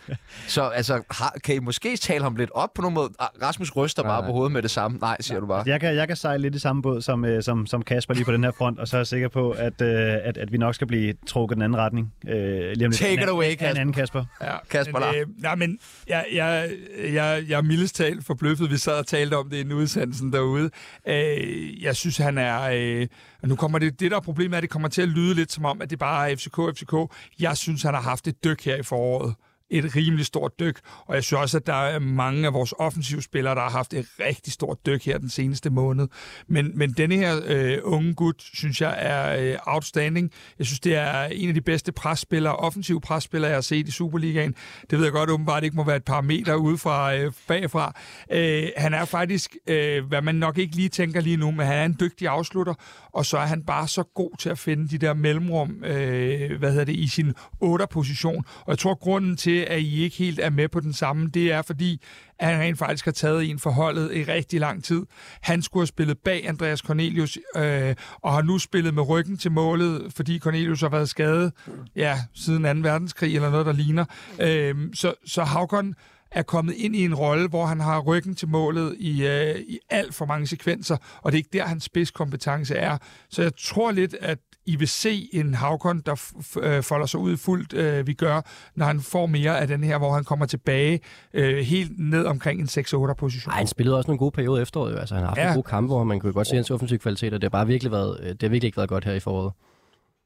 Så altså, har, kan I måske tale ham lidt op på nogen måde? Ah, Rasmus ryster bare på hovedet med det samme. Nej, siger du bare. Jeg kan, jeg kan sejle lidt i samme båd som, øh, som, som Kasper lige på den her front, og så er sikker på, at, øh, at, at vi nok skal blive trukket den anden retning. Øh, lige om lidt. Take it away, En Kasper. anden Kasper. Ja, Kasper men, øh, nej, men jeg, jeg, jeg, jeg er mildest talt forbløffet. Vi sad og talte om det i en udsendelsen derude. Øh, jeg synes, han er... Øh, og nu kommer det, det der er problemet er, at det kommer til at lyde lidt som om, at det bare er FCK, FCK. Jeg synes, han har haft et dyk her i foråret et rimelig stort dyk, og jeg synes også, at der er mange af vores offensivspillere, der har haft et rigtig stort dyk her den seneste måned. Men, men denne her øh, unge gut, synes jeg er øh, outstanding. Jeg synes, det er en af de bedste presspillere, offensive presspillere, jeg har set i Superligaen. Det ved jeg godt åbenbart ikke må være et par meter ude fra øh, bagfra. Øh, han er faktisk, øh, hvad man nok ikke lige tænker lige nu, men han er en dygtig afslutter, og så er han bare så god til at finde de der mellemrum, øh, hvad hedder det, i sin 8'er-position. Og jeg tror, grunden til, at I ikke helt er med på den samme, det er fordi, at han rent faktisk har taget en forholdet i rigtig lang tid. Han skulle have spillet bag Andreas Cornelius, øh, og har nu spillet med ryggen til målet, fordi Cornelius har været skadet ja, siden 2. verdenskrig, eller noget, der ligner. Øh, så, så Havkon er kommet ind i en rolle, hvor han har ryggen til målet i, øh, i alt for mange sekvenser, og det er ikke der, hans spidskompetence er. Så jeg tror lidt, at i vil se en Havkon, der øh, folder sig ud fuldt, øh, vi gør, når han får mere af den her, hvor han kommer tilbage øh, helt ned omkring en 6-8-position. Ej, han spillede også nogle gode perioder efteråret. jo. Altså, han har haft Ja. nogle gode kampe, hvor man kunne godt se hans offensive kvalitet, og det har bare virkelig været, øh, det har virkelig ikke været godt her i foråret.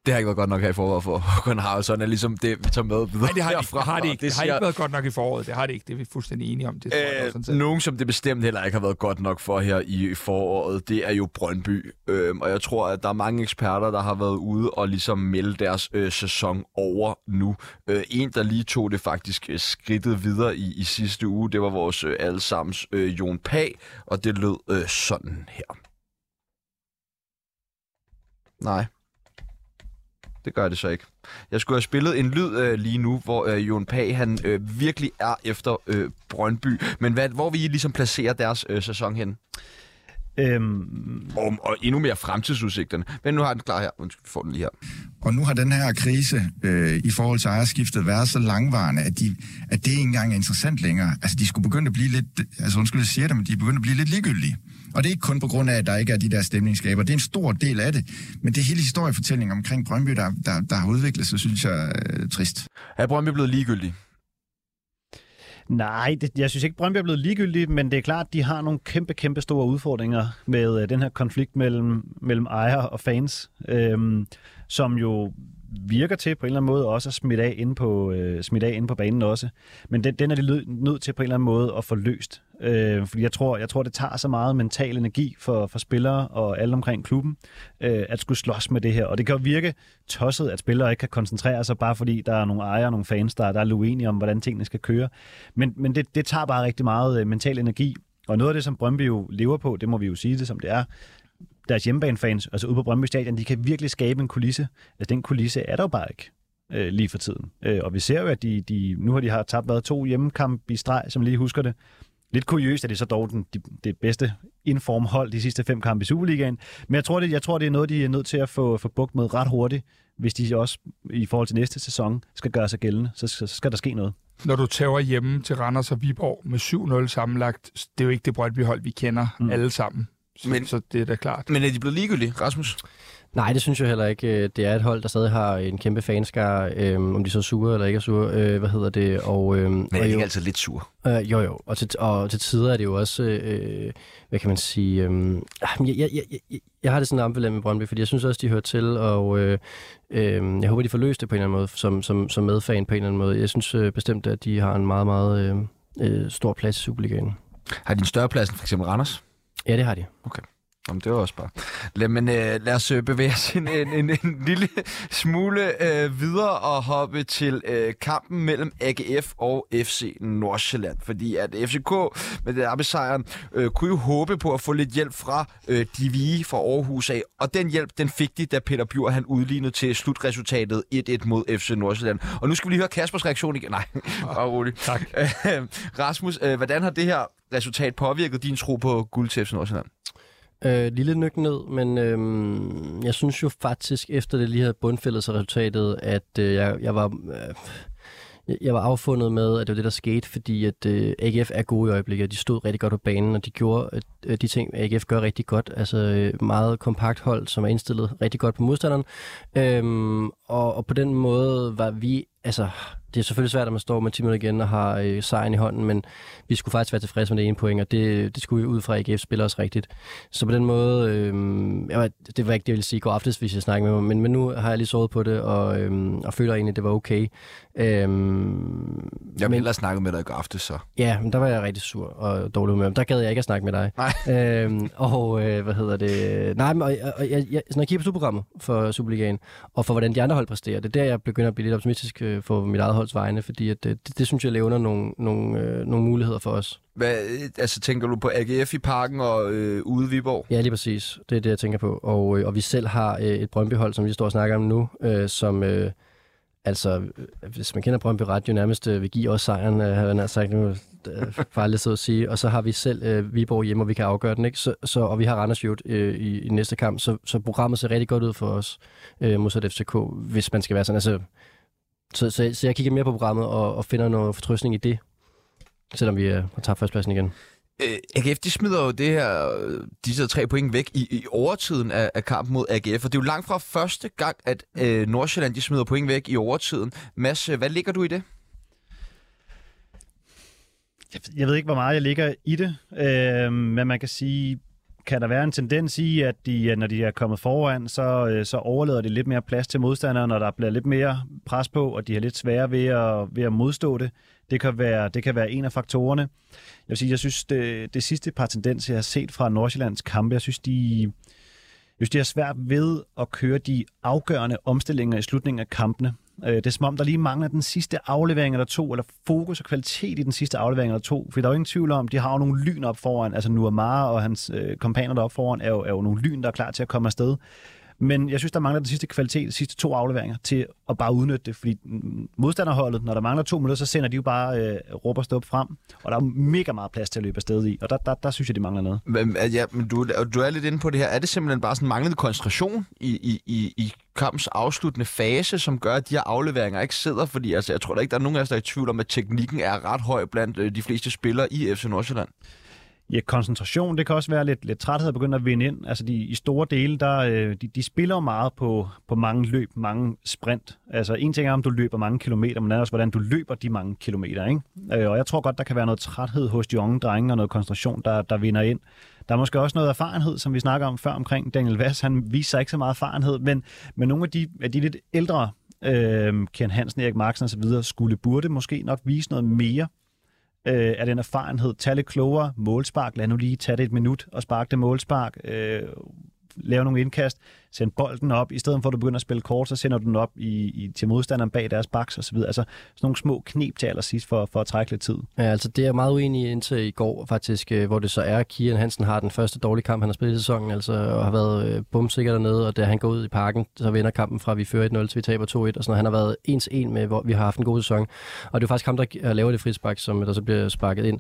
Det har ikke været godt nok her i foråret for Håkon Haraldsson, er ligesom det, vi tager med videre Nej, det har, de, herfra. det har det ikke. Det, har siger- ikke været godt nok i foråret. Det har det ikke. Det er vi fuldstændig enige om. Det tror jeg Øh, selv. nogen, som det bestemt heller ikke har været godt nok for her i foråret, det er jo Brøndby. Øhm, og jeg tror, at der er mange eksperter, der har været ude og ligesom melde deres øh, sæson over nu. Øh, en, der lige tog det faktisk øh, skridtet videre i, i sidste uge, det var vores øh, allesammens øh, Jon Pag, og det lød øh, sådan her. Nej. Det gør det så ikke. Jeg skulle have spillet en lyd øh, lige nu, hvor øh, Jon Pag han øh, virkelig er efter øh, Brøndby. Men hvad, hvor vil I ligesom placere deres øh, sæson hen? Øhm, Og, og endnu mere fremtidsudsigterne. Men nu har den klar her. Undskyld, vi får den lige her. Og nu har den her krise øh, i forhold til ejerskiftet været så langvarende, at, de, at det ikke engang er interessant længere. Altså, de skulle begynde at blive lidt, altså undskyld, jeg siger det, men de er begyndt at blive lidt ligegyldige. Og det er ikke kun på grund af, at der ikke er de der stemningsskaber. Det er en stor del af det. Men det er hele historiefortællingen omkring Brøndby, der, der, der har udviklet sig, synes jeg, er trist. Er Brøndby blevet ligegyldig? Nej, det, jeg synes ikke, Brøndby er blevet ligegyldig, men det er klart, at de har nogle kæmpe, kæmpe store udfordringer med øh, den her konflikt mellem, mellem ejer og fans, øh, som jo virker til på en eller anden måde også at smitte af inde på, øh, smitte af inde på banen også. Men den, den er de nødt til på en eller anden måde at få løst. Øh, fordi jeg tror, jeg tror, det tager så meget mental energi for, for spillere og alle omkring klubben øh, at skulle slås med det her. Og det kan jo virke tosset, at spillere ikke kan koncentrere sig, bare fordi der er nogle ejere og nogle fans, der, der er uenige om, hvordan tingene skal køre. Men, men det, det tager bare rigtig meget øh, mental energi. Og noget af det, som Brøndby jo lever på, det må vi jo sige det, som det er, deres hjemmebanefans, altså ude på Brøndby Stadion, de kan virkelig skabe en kulisse. Altså den kulisse er der jo bare ikke øh, lige for tiden. Øh, og vi ser jo, at de, de, nu har de har tabt været to hjemmekampe i streg, som lige husker det. Lidt kuriøst er det så dog den, de, det bedste informhold de sidste fem kampe i Superligaen. Men jeg tror, det, jeg tror, det er noget, de er nødt til at få, få bugt med ret hurtigt, hvis de også i forhold til næste sæson skal gøre sig gældende. Så, så skal der ske noget. Når du tager hjemme til Randers og Viborg med 7-0 sammenlagt, det er jo ikke det Brøndby-hold, vi kender mm. alle sammen. Så, Men- så det er da klart. Men er de blevet ligegyldige, Rasmus? Nej, det synes jeg heller ikke. Det er et hold, der stadig har en kæmpe fanskar, øhm, om de så er sure eller ikke er sure, øh, hvad hedder det, og, øhm, Men er og de jo, ikke altid lidt sure? øh, jo jo, og til, og til tider er det jo også, øh, hvad kan man sige, øh, jeg, jeg, jeg, jeg, jeg har det sådan ambivalent med Brøndby, fordi jeg synes også, de hører til, og øh, øh, jeg håber, de får løst det på en eller anden måde, som, som, som medfan på en eller anden måde. Jeg synes øh, bestemt, at de har en meget, meget øh, øh, stor plads i Superligaen. Har de en større plads end for eksempel Randers? Ja, det har de. Jamen, det var også bare... Lad, men, øh, lad os øh, bevæge os en, en, en, en lille smule øh, videre og hoppe til øh, kampen mellem AGF og FC Nordsjælland. Fordi at FCK med derbysejren øh, kunne jo håbe på at få lidt hjælp fra øh, Divi fra Aarhus af. Og den hjælp, den fik de, da Peter Bjur han udlignede til slutresultatet 1-1 mod FC Nordsjælland. Og nu skal vi lige høre Kaspers reaktion igen. Nej, bare roligt. Tak. Rasmus, øh, hvordan har det her resultat påvirket din tro på guld til FC Nordsjælland? Øh, lille nyk ned, men øh, jeg synes jo faktisk, efter det lige havde bundfældet sig resultatet, at øh, jeg, jeg var... Øh, jeg var affundet med, at det var det, der skete, fordi at øh, AGF er gode i øjeblikket. De stod rigtig godt på banen, og de gjorde øh, de ting, AGF gør rigtig godt. Altså øh, meget kompakt hold, som er indstillet rigtig godt på modstanderen. Øhm, og, og på den måde var vi altså, det er selvfølgelig svært, at man står med 10 minutter igen og har øh, sejren i hånden, men vi skulle faktisk være tilfredse med det ene point, og det, det skulle vi ud fra AGF spiller os rigtigt. Så på den måde, øh, jeg det var ikke det, jeg ville sige i går aftes, hvis jeg snakkede med mig, men, men nu har jeg lige sovet på det, og, øh, og føler egentlig, at det var okay. Øhm, jeg ville have snakket med dig i går aftes, så. Ja, men der var jeg rigtig sur og dårlig med. Der gad jeg ikke at snakke med dig. Nej. Øhm, og øh, hvad hedder det? Nej, men og, og, jeg, jeg, når jeg kigger på superprogrammet for Superligaen, og for hvordan de andre hold præsterer, det er der, jeg begynder at blive lidt optimistisk øh, for mit eget holds vegne, fordi at, det, det, det synes jeg levner nogle, nogle, øh, nogle muligheder for os. Hvad, altså tænker du på AGF i parken og øh, ude Viborg? Ja, lige præcis. Det er det, jeg tænker på. Og, øh, og vi selv har øh, et Brøndby-hold, som vi står og snakker om nu, øh, som... Øh, Altså, hvis man kender Brøndby ret, jo nærmest øh, vil give os sejren, øh, har jeg sagt nu, øh, farligt så at sige. Og så har vi selv øh, Viborg hjemme, og vi kan afgøre den, ikke? Så, så, og vi har Randers Jut øh, i, i, næste kamp, så, så programmet ser rigtig godt ud for os, øh, modsat FCK, hvis man skal være sådan. Altså, så, så, så jeg kigger mere på programmet og, og finder noget fortrøstning i det, selvom vi øh, har tabt førstpladsen igen. Øh, AGF, de smider jo det her, disse tre point væk i, i overtiden af, af kampen mod AGF, og det er jo langt fra første gang, at øh, Nordsjælland de smider point væk i overtiden. Mads, øh, hvad ligger du i det? Jeg ved ikke, hvor meget jeg ligger i det, øh, men man kan sige, kan der være en tendens i, at de, øh, når de er kommet foran, så, øh, så overlader de lidt mere plads til modstanderne, når der bliver lidt mere pres på, og de har lidt sværere ved at, ved at modstå det. Det kan, være, det kan være en af faktorerne. Jeg vil sige, jeg synes, det, det sidste par tendenser, jeg har set fra Nordsjællands kampe, jeg synes, de, jeg synes, de har svært ved at køre de afgørende omstillinger i slutningen af kampene. Øh, det er som om, der lige mangler den sidste aflevering eller to, eller fokus og kvalitet i den sidste aflevering eller to. For der er jo ingen tvivl om, de har jo nogle lyn op foran. Altså Nuamara og hans øh, kompaner deroppe foran er jo, er jo nogle lyn, der er klar til at komme afsted. Men jeg synes, der mangler den sidste kvalitet, de sidste to afleveringer, til at bare udnytte det. Fordi modstanderholdet, når der mangler to minutter, så sender de jo bare øh, råber stop frem. Og der er mega meget plads til at løbe afsted i. Og der, der, der synes jeg, de mangler noget. Men, ja, men du, du er lidt inde på det her. Er det simpelthen bare sådan manglende koncentration i, i, i, i kampens afsluttende fase, som gør, at de her afleveringer ikke sidder? Fordi altså, jeg tror da ikke, der er nogen af os, der er i tvivl om, at teknikken er ret høj blandt øh, de fleste spillere i FC Nordsjælland. Ja, koncentration, det kan også være lidt, lidt træthed at begynde at vinde ind. Altså de, i store dele, der, øh, de, de spiller meget på, på mange løb, mange sprint. Altså en ting er, om du løber mange kilometer, men også, hvordan du løber de mange kilometer. Ikke? Øh, og jeg tror godt, der kan være noget træthed hos de unge drenge og noget koncentration, der, der vinder ind. Der er måske også noget erfarenhed, som vi snakker om før omkring Daniel Vass. Han viser sig ikke så meget erfarenhed, men, men nogle af de, af de lidt ældre, øh, Ken Hansen, Erik Marksen osv., skulle burde måske nok vise noget mere øh, af den erfarenhed. Tag lidt klogere målspark. Lad nu lige tage det et minut og sparke det målspark. Øh, lave nogle indkast, send bolden op, i stedet for at du begynder at spille kort, så sender du den op i, i, til modstanderen bag deres baks og så videre. Altså sådan nogle små knep til allersidst for, for at trække lidt tid. Ja, altså det er jeg meget uenig i indtil i går faktisk, øh, hvor det så er, at Kian Hansen har den første dårlige kamp, han har spillet i sæsonen, altså og har været øh, bumsikker dernede, og da han går ud i parken, så vinder kampen fra, at vi fører 1-0 til vi taber 2-1, og sådan Han har været 1-1 med, hvor vi har haft en god sæson. Og det er faktisk ham, der øh, laver det frispark, som der så bliver sparket ind.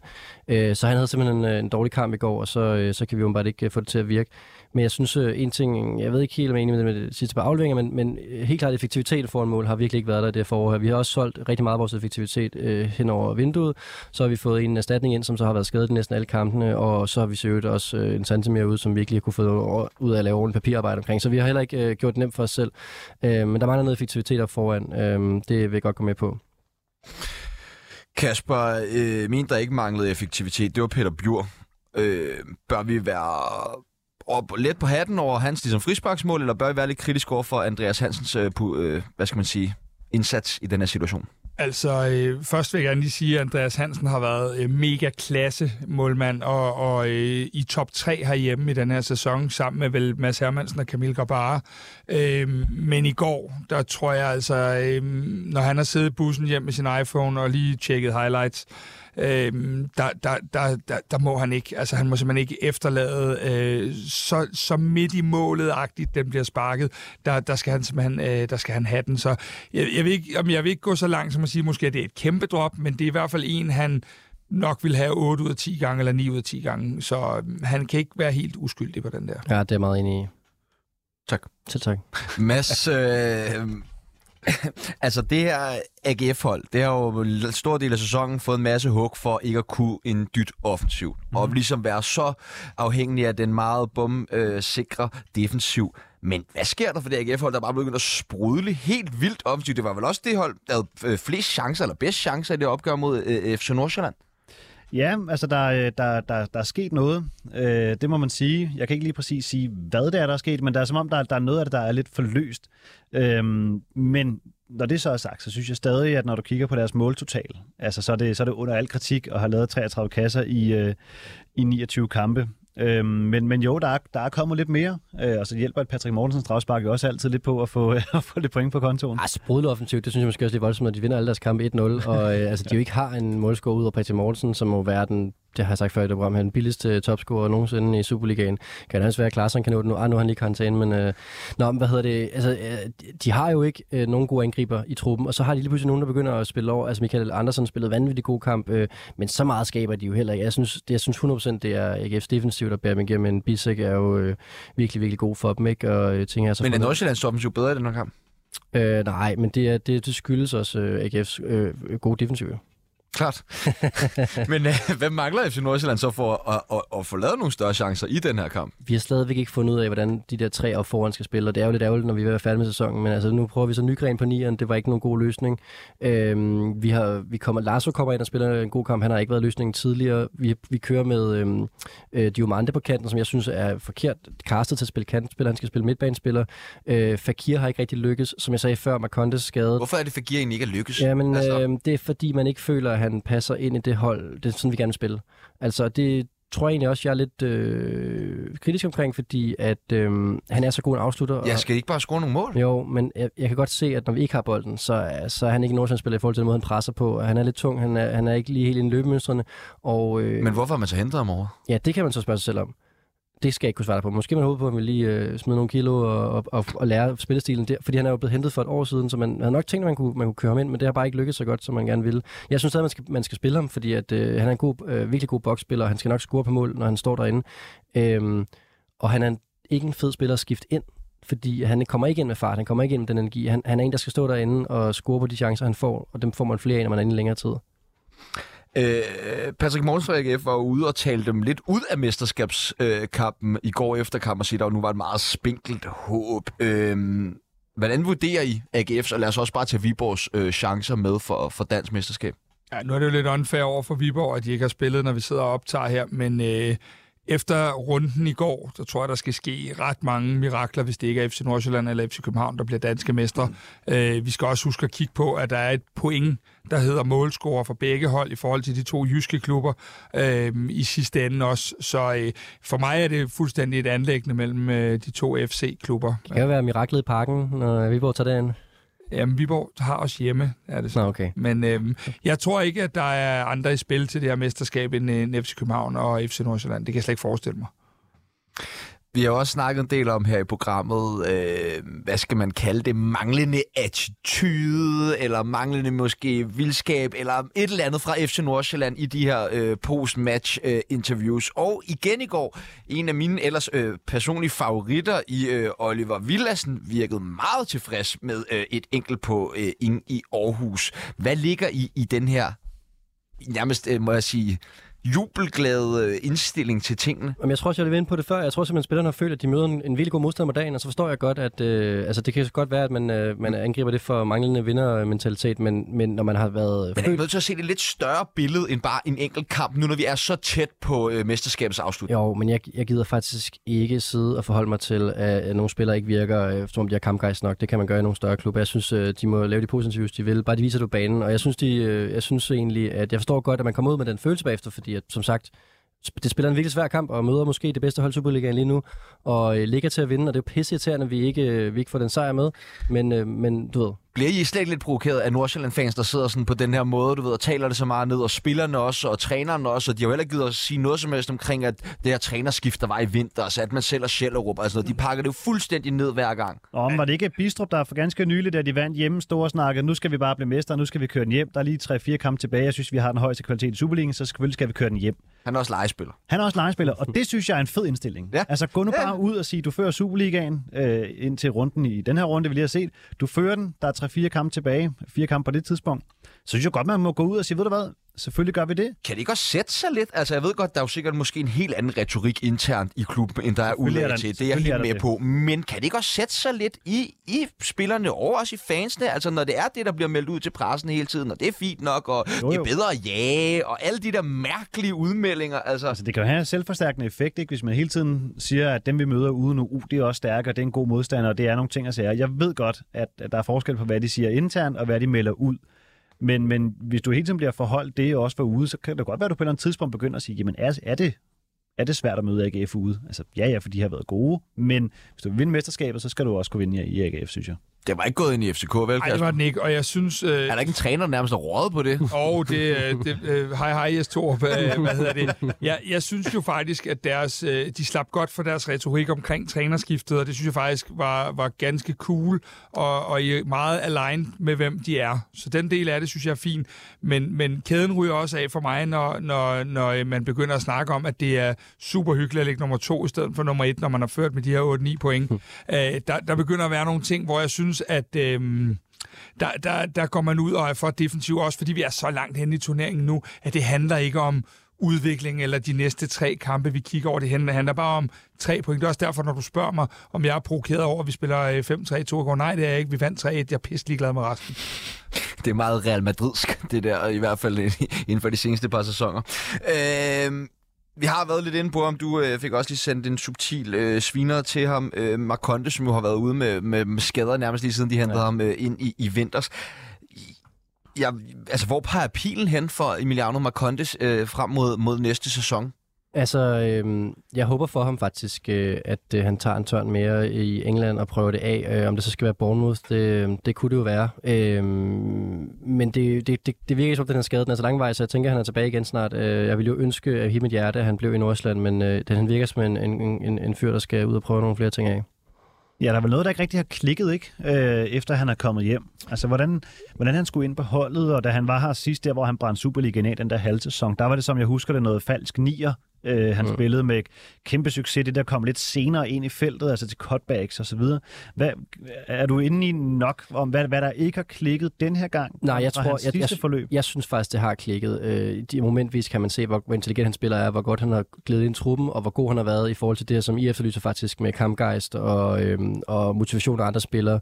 Så han havde simpelthen en, en dårlig kamp i går, og så, så kan vi jo bare ikke få det til at virke. Men jeg synes, øh, en ting, jeg ved ikke helt, om jeg er enig med det, sidste par afleveringer, men, men øh, helt klart effektivitet foran mål har virkelig ikke været der i det forår her. Vi har også solgt rigtig meget af vores effektivitet øh, hen over vinduet. Så har vi fået en erstatning ind, som så har været skadet i næsten alle kampene, og så har vi søgt også øh, en Santemir ud, som vi ikke lige har kunne få ud af at lave ordentligt papirarbejde omkring. Så vi har heller ikke øh, gjort det nemt for os selv. Øh, men der mangler noget effektivitet op foran. Øh, det vil jeg godt gå med på. Kasper, øh, min der ikke manglede effektivitet, det var Peter Bjur. Øh, bør vi være og let på hatten over hans ligesom, frisparksmål, eller bør I være lidt kritisk over for Andreas Hansens, øh, på, øh, hvad skal man sige, indsats i den her situation? Altså, øh, først vil jeg gerne lige sige, at Andreas Hansen har været øh, mega klasse målmand, og, og øh, i top 3 herhjemme i den her sæson, sammen med vel Mads Hermansen og Camille Gabara. Øh, men i går, der tror jeg altså, øh, når han har siddet i bussen hjem med sin iPhone og lige tjekket highlights, øh, der, der, der, der, der må han ikke, altså han må simpelthen ikke efterlade øh, så, så midt i målet-agtigt, den bliver sparket, der, der skal han simpelthen, øh, der skal han have den. Så jeg, jeg, vil ikke, jeg vil ikke gå så langt som at sige, måske at det er et kæmpe drop, men det er i hvert fald en, han nok vil have 8 ud af 10 gange, eller 9 ud af 10 gange. Så øhm, han kan ikke være helt uskyldig på den der. Ja, det er meget enig i. Tak. Selv tak. Mads, øh, altså det her AGF-hold, det har jo en stor del af sæsonen fået en masse hug for ikke at kunne en dyt offensiv. Mm. Og ligesom være så afhængig af den meget bum-sikre øh, defensiv. Men hvad sker der for det AGF-hold, der bare begynder at sprudle helt vildt offensivt? Det var vel også det hold, der havde øh, flest chancer, eller bedst chancer i det opgør mod øh, FC Nordsjælland? Ja, altså der, øh, der, der, der er sket noget. Øh, det må man sige. Jeg kan ikke lige præcis sige, hvad det er, der er sket, men der er som om, der, der er noget af det, der er lidt forløst. Øh, men når det så er sagt, så synes jeg stadig, at når du kigger på deres måltotal, altså så er det, så er det under al kritik at have lavet 33 kasser i, øh, i 29 kampe. Øhm, men, men jo, der er, der er kommet lidt mere, øh, og så hjælper et Patrick Mortensens strafspark jo også altid lidt på at få, at få lidt point på kontoen. Altså, sprudlet offensivt, det synes jeg måske også er voldsomt, at de vinder alle deres kampe 1-0, og øh, altså, de jo ikke har en målscore ud over Patrick Mortensen, som må være den det har jeg sagt før i det program, han er den billigste topscorer nogensinde i Superligaen. Kan det også være, at Klaassen kan nå det nu? Ah, nu har han lige karantæne, men... Øh, nå, hvad hedder det? Altså, øh, de har jo ikke øh, nogen gode angriber i truppen, og så har de lige pludselig nogen, der begynder at spille over. Altså, Michael Andersen spillede vanvittigt god kamp, øh, men så meget skaber de jo heller ikke. Jeg synes, det, jeg synes 100% det er AGF's defensiv, der bærer dem igennem, men Bisek er jo øh, virkelig, virkelig god for dem, ikke? Og, øh, ting er så men er Nordsjællands offensiv bedre i den her kamp? Øh, nej, men det, er, det, det skyldes også øh, AGF's øh, gode defensiv. Klart. Men øh, hvad mangler FC Nordsjælland så for at, at, at få lavet nogle større chancer i den her kamp? Vi har stadigvæk ikke fundet ud af, hvordan de der tre op foran skal spille, og det er jo lidt ærgerligt, når vi er ved færdige med sæsonen, men altså, nu prøver vi så Nygren på nieren, det var ikke nogen god løsning. Øhm, vi har, vi kommer, Larso kommer ind og spiller en god kamp, han har ikke været løsningen tidligere. Vi, vi kører med øhm, øh, Diomande på kanten, som jeg synes er forkert castet til at spille kantspiller, han skal spille midtbanespiller. Øh, Fakir har ikke rigtig lykkes, som jeg sagde før, Marcondes skade. Hvorfor er det Fakir egentlig ikke at lykkes? Jamen, altså... øh, det er fordi, man ikke føler, at han passer ind i det hold. Det er sådan, vi gerne vil spille. Altså, det tror jeg egentlig også, jeg er lidt øh, kritisk omkring, fordi at øh, han er så god en afslutter. Jeg skal ikke bare score nogle mål? Jo, men jeg, jeg kan godt se, at når vi ikke har bolden, så, så er han ikke en spiller i forhold til den måde, han presser på. Han er lidt tung, han er, han er ikke lige helt i løbemønstrene. Og, øh, men hvorfor har man så hentet ham over? Ja, det kan man så spørge sig selv om. Det skal jeg ikke kunne svare på. Måske man håber på, at vil lige øh, smide nogle kilo og, og, og, og lære spillestilen der, fordi han er jo blevet hentet for et år siden, så man havde nok tænkt, at man kunne, man kunne køre ham ind, men det har bare ikke lykkedes så godt, som man gerne ville. Jeg synes at man skal, man skal spille ham, fordi at, øh, han er en god, øh, virkelig god boksspiller, og han skal nok score på mål, når han står derinde. Øhm, og han er en, ikke en fed spiller at skifte ind, fordi han kommer ikke ind med fart, han kommer ikke ind med den energi. Han, han er en, der skal stå derinde og score på de chancer, han får, og dem får man flere af, når man er inde længere tid. Øh, Patrick Morgens fra AGF var ude og tale dem lidt ud af mesterskabskampen øh, i går efter kampen og sige, at der nu var et meget spinkelt håb. Øh, hvordan vurderer I AGF's, og lad os også bare tage Viborgs øh, chancer med for, for dansk mesterskab? Ja, nu er det jo lidt unfair over for Viborg, at de ikke har spillet, når vi sidder og optager her, men øh, efter runden i går, så tror jeg, der skal ske ret mange mirakler, hvis det ikke er FC Nordsjælland eller FC København, der bliver danske mestre. Mm. Øh, vi skal også huske at kigge på, at der er et point, der hedder målscorer for begge hold i forhold til de to jyske klubber øh, i sidste ende også. Så øh, for mig er det fuldstændig et anlæggende mellem øh, de to FC-klubber. Det kan jo være miraklet i parken, når Viborg tager det ind. Jamen, Viborg har også hjemme, er det så. Nå, okay. Men øhm, jeg tror ikke, at der er andre i spil til det her mesterskab end FC København og FC Nordsjælland. Det kan jeg slet ikke forestille mig. Vi har også snakket en del om her i programmet, øh, hvad skal man kalde det, manglende attitude, eller manglende måske vildskab, eller et eller andet fra FC Nordsjælland i de her øh, post-match-interviews. Øh, Og igen i går, en af mine ellers øh, personlige favoritter i øh, Oliver Villassen virkede meget tilfreds med øh, et enkelt på øh, ind i Aarhus. Hvad ligger i, i den her, nærmest øh, må jeg sige, jubelglad øh, indstilling til tingene. Jamen, jeg tror også, jeg vil ind på det før. Jeg tror simpelthen, at spillerne har følt, at de møder en, en virkelig god modstander på dagen, og så forstår jeg godt, at øh, altså, det kan godt være, at man, øh, man angriber det for manglende vindermentalitet, men, men når man har været... Men er nødt til at se det lidt større billede end bare en enkelt kamp, nu når vi er så tæt på øh, mesterskabets afslutning? Jo, men jeg, jeg gider faktisk ikke sidde og forholde mig til, at nogle spillere ikke virker, øh, som om de har kampgejst nok. Det kan man gøre i nogle større klubber. Jeg synes, øh, de må lave de positive, de vil. Bare de viser du banen, og jeg synes, de, øh, jeg synes egentlig, at jeg forstår godt, at man kommer ud med den følelse bagefter, fordi at, som sagt, det spiller en virkelig svær kamp, og møder måske det bedste hold Superligaen lige nu, og øh, ligger til at vinde, og det er jo pisse irriterende, at vi ikke, øh, vi ikke får den sejr med, men, øh, men du ved, bliver I slet lidt provokeret af Nordsjælland-fans, der sidder sådan på den her måde, du ved, og taler det så meget ned, og spillerne også, og træneren også, og de har jo heller ikke givet at sige noget som helst omkring, at det her trænerskift, der var i vinter, så at man selv og Schellerup, altså de pakker det jo fuldstændig ned hver gang. Og var det ikke Bistrup, der for ganske nylig, da de vandt hjemme, stod og snakkede, nu skal vi bare blive mestre, nu skal vi køre den hjem. Der er lige 3-4 kampe tilbage, jeg synes, vi har den højeste kvalitet i Superligaen, så selvfølgelig skal vi køre den hjem. Han er også legespiller. Han er også legespiller, og det synes jeg er en fed indstilling. Ja. Altså gå nu bare ud og sige, du fører Superligaen øh, ind til runden i den her runde, vi lige har set. Du fører den, der er 3-4 kampe tilbage, fire kampe på det tidspunkt, så synes jeg godt, man må gå ud og sige, ved du hvad, selvfølgelig gør vi det. Kan det ikke også sætte sig lidt? Altså, jeg ved godt, der er jo sikkert måske en helt anden retorik internt i klubben, end der er udladet til. Det er jeg helt med det. på. Men kan det ikke også sætte sig lidt i, i spillerne og også i fansene? Altså, når det er det, der bliver meldt ud til pressen hele tiden, og det er fint nok, og jo, jo. det er bedre at jage, og alle de der mærkelige udmeldinger. Altså, altså det kan jo have en selvforstærkende effekt, ikke? hvis man hele tiden siger, at dem vi møder ude nu, uh, det er også stærkere, det er en god modstander, og det er nogle ting at sige. Jeg ved godt, at der er forskel på, hvad de siger internt, og hvad de melder ud. Men, men hvis du hele tiden bliver forholdt det også for ude, så kan det godt være, at du på et eller andet tidspunkt begynder at sige, jamen er, er det er det svært at møde AGF ude. Altså, ja, ja, for de har været gode, men hvis du vil vinde mesterskabet, så skal du også kunne vinde i AGF, synes jeg. Det var ikke gået ind i FCK, vel? Nej, det var den ikke, og jeg synes... Øh... Er der ikke en træner, der nærmest har rådet på det? Åh, oh, det... Øh, det øh, hej, hej, Jes Torp. Øh, hvad hedder det? Jeg, jeg synes jo faktisk, at deres, øh, de slap godt for deres retorik omkring trænerskiftet, og det synes jeg faktisk var, var ganske cool, og, og meget aligned med, hvem de er. Så den del af det, synes jeg er fin. Men, men kæden ryger også af for mig, når, når, når man begynder at snakke om, at det er super hyggeligt at ligge nummer to i stedet for nummer et, når man har ført med de her 8-9 point. øh, der, der begynder at være nogle ting, hvor jeg synes, at øhm, der, der, der går man ud og er for defensiv, også fordi vi er så langt hen i turneringen nu, at det handler ikke om udvikling eller de næste tre kampe, vi kigger over. Det handler bare om tre point. Det er også derfor, når du spørger mig, om jeg er provokeret over, at vi spiller 5-3-2 går. Nej, det er jeg ikke. Vi vandt 3-1. Jeg er pisselig glad med resten. Det er meget Real Madridsk, det der, i hvert fald inden for de seneste par sæsoner. Øh, vi har været lidt inde på, om du øh, fik også lige sendt en subtil øh, sviner til ham, øh, Marconte, som jo har været ude med, med, med skader nærmest lige siden de hentede ja. ham øh, ind i, i vinters. Ja, altså, hvor peger pilen hen for Emiliano Marcondes øh, frem mod, mod næste sæson? Altså, øh, jeg håber for ham faktisk, øh, at øh, han tager en tørn mere i England og prøver det af. Øh, om det så skal være Bournemouth, det, øhm, det kunne det jo være. Øh, men det, det, det, det virker som, at den her skade Den er så langvej, så jeg tænker, at han er tilbage igen snart. Øh, jeg ville jo ønske af hele mit hjerte, at han blev i Nordsjælland, men øh, han virker som en, en, en, en fyr, der skal ud og prøve nogle flere ting af. Ja, der er vel noget, der ikke rigtig har klikket, ikke? Øh, efter han er kommet hjem. Altså, hvordan, hvordan han skulle ind på holdet, og da han var her sidst, der hvor han brændte Superligaen af den der halv sæson, der var det, som jeg husker det, noget falsk nier Øh, han mm. spillede med kæmpe succes, det der kom lidt senere ind i feltet, altså til cutbacks og så videre. Hvad, er du inde i nok om, hvad, hvad der ikke har klikket den her gang? Nej, jeg tror, jeg, jeg, forløb? jeg synes faktisk, det har klikket. Øh, de momentvis kan man se, hvor, hvor intelligent han spiller er, hvor godt han har glædet ind i truppen, og hvor god han har været i forhold til det, som I efterlyser faktisk med kampgejst og, øh, og motivation af andre spillere.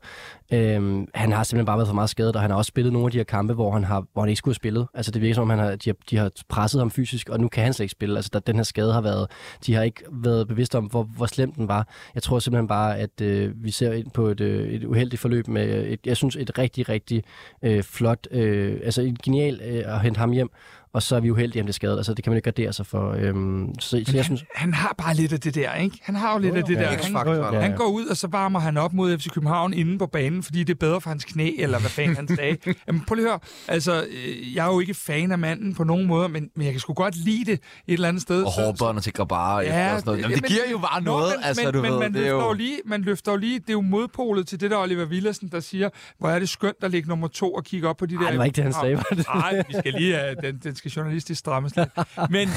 Øh, han har simpelthen bare været for meget skadet, og han har også spillet nogle af de her kampe, hvor han, har, hvor han ikke skulle have spillet. Altså det virker som om, han har, de, har, de har presset ham fysisk, og nu kan han slet ikke spille. Altså der, den her skade har været, de har ikke været bevidste om, hvor, hvor slemt den var. Jeg tror simpelthen bare, at øh, vi ser ind på et, øh, et uheldigt forløb med, et, jeg synes, et rigtig, rigtig øh, flot, øh, altså en genial øh, at hente ham hjem, og så er vi uheldige, om det er skadet. Altså, det kan man ikke gardere sig for. Øhm, så, så jeg han, synes... han har bare lidt af det der, ikke? Han har jo lidt jo, af det ja, der. Han, ja. han går ud, og så varmer han op mod FC København inde på banen, fordi det er bedre for hans knæ, eller hvad fanden han sagde. Jamen, prøv lige at høre. Altså, øh, jeg er jo ikke fan af manden på nogen måde, men, men jeg kan sgu godt lide det et eller andet sted. Og hårbånd til Grabara ja, og sådan noget. Jamen, det giver jo bare noget, men, altså, men, du men, ved. Man, det løfter jo... lige, man løfter jo lige, det er jo modpolet til det der Oliver Villersen, der siger, hvor er det skønt at ligge nummer to og kigge op på de der... Nej, det var ikke det, han sagde. Nej, vi skal lige, den, den skal journalistisk stramme strammes lidt. Men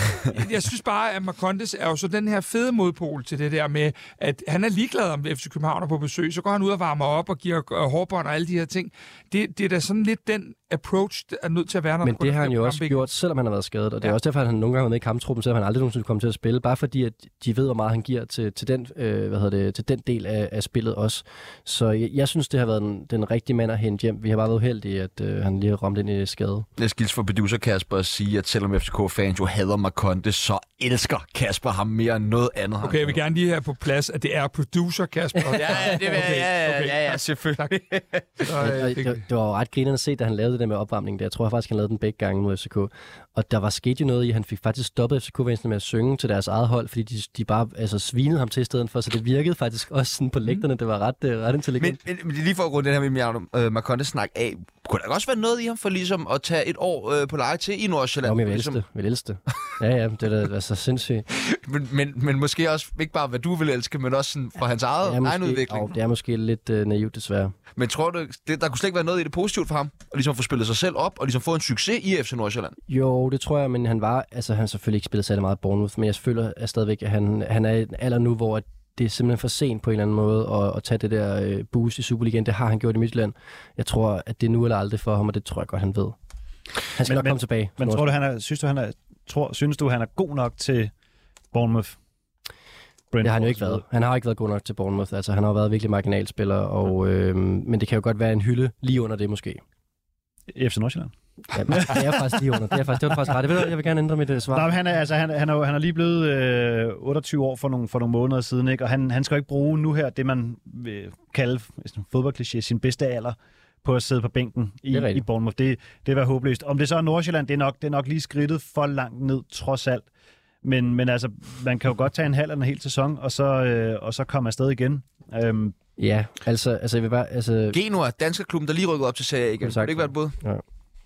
jeg synes bare, at Marcondes er jo så den her fede modpol til det der med, at han er ligeglad om FC København er på besøg, så går han ud og varmer op og giver øh, hårbånd og alle de her ting. Det, det er da sådan lidt den approach, der er nødt til at være, når Men det har han jo også gjort, selvom han har været skadet, og det er også derfor, at han nogle gange har været med i kamptruppen, selvom han aldrig nogensinde kommer til at spille, bare fordi, at de ved, hvor meget han giver til, til, den, øh, hvad hedder det, til den del af, af spillet også. Så jeg, jeg synes, det har været den, den rigtige mand at hente hjem. Vi har bare været uheldige, at øh, han lige har ramt ind i skade. Jeg skal for producer Kasper at sige, at selvom FCK-fans jo hader Marconte, så elsker Kasper ham mere end noget andet. Okay, jeg vil gerne lige have på plads, at det er producer Kasper. ja, ja, det vil okay, ja, ja, okay. ja, ja, selvfølgelig. Så, øh, det, det, det, var ret grinerende at se, da han lavede det der med opvarmning. Der. Jeg tror faktisk, han lavede den begge gange mod FCK. Og der var sket jo noget i, at han fik faktisk stoppet fck med at synge til deres eget hold, fordi de, de bare altså, svinede ham til i stedet for, så det virkede faktisk også sådan på lægterne. Det var ret, uh, ret intelligent. Men, men, lige for at runde den her med Miano Marcondes-snak af, kunne der også være noget i ham for ligesom at tage et år uh, på leje til i Nordsjælland? Men jeg vil ligesom... det. Vil elske det. Ja, ja, det er da altså sindssygt. men, men, men måske også ikke bare, hvad du vil elske, men også sådan for hans eget, måske, egen udvikling. Jo, det er måske lidt uh, naivt, desværre. Men tror du, det, der kunne slet ikke være noget i det positivt for ham? At ligesom få spillet sig selv op, og ligesom få en succes i FC Nordsjælland? Jo, det tror jeg, men han var, altså han selvfølgelig ikke spillet særlig meget Bournemouth, men jeg føler at stadigvæk, at han, han er i en alder nu, hvor det er simpelthen for sent på en eller anden måde at, at tage det der øh, boost i Superligaen. Det har han gjort i Midtjylland. Jeg tror, at det er nu eller aldrig for ham, og det tror jeg godt, han ved. Han skal men, nok men, komme tilbage. Men tror du, han er, synes du, han er, tror, synes du, han er god nok til Bournemouth? Brentford, det har han jo ikke været. Han har ikke været god nok til Bournemouth. Altså, han har været virkelig marginalspiller, og, øh, men det kan jo godt være en hylde lige under det måske. FC Nordsjælland? Ja, det er faktisk lige under. Det er faktisk, det var faktisk ret. Det ved jeg vil gerne ændre mit uh, svar. Nej, han er, altså, han, han, er, han er lige blevet øh, 28 år for nogle, for nogle måneder siden, ikke? og han, han skal jo ikke bruge nu her det, man vil kalde fodboldkliché, sin bedste alder på at sidde på bænken i, i Bournemouth. Det, det var håbløst. Om det så er Nordsjælland, det er nok, det er nok lige skridtet for langt ned, trods alt. Men, men altså, man kan jo godt tage en halv eller en hel sæson, og så, øh, og så komme afsted igen. Øhm, ja, altså, altså jeg vil bare... Altså... Genua, danske klubben, der lige rykker op til serie igen. Det ikke været bud? Ja.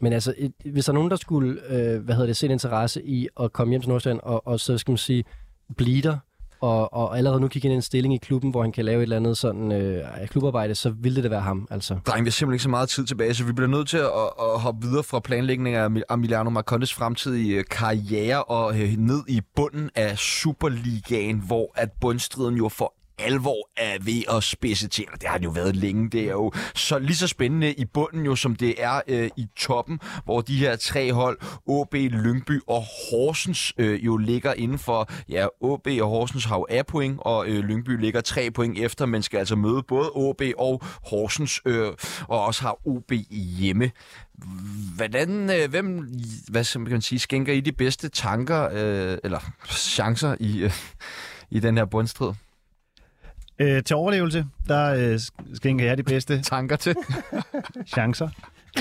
Men altså, et, hvis der er nogen, der skulle, øh, hvad hedder det, se en interesse i at komme hjem til Nordsjælland, og, og så skal man sige, blive der, og, og allerede nu kigge ind i en stilling i klubben, hvor han kan lave et eller andet sådan øh, klubarbejde, så ville det da være ham. Altså. Dreng, vi har simpelthen ikke så meget tid tilbage, så vi bliver nødt til at, at hoppe videre fra planlægningen af Emiliano Marcondes fremtidige øh, karriere og øh, ned i bunden af Superligaen, hvor at bundstriden jo for alvor er ved at spidse til. Og det har det jo været længe. Det er jo så lige så spændende i bunden jo, som det er øh, i toppen, hvor de her tre hold, AB, Lyngby og Horsens, øh, jo ligger inden for, ja, AB og Horsens har jo A point, og øh, Lyngby ligger tre point efter, men skal altså møde både AB og Horsens, øh, og også har OB hjemme. Hvordan, øh, hvem, hvad skal man sige, skænker I de bedste tanker, øh, eller chancer i, øh, i den her bundstrid? Øh, til overlevelse, der øh, skænker jeg de bedste tanker til. chancer.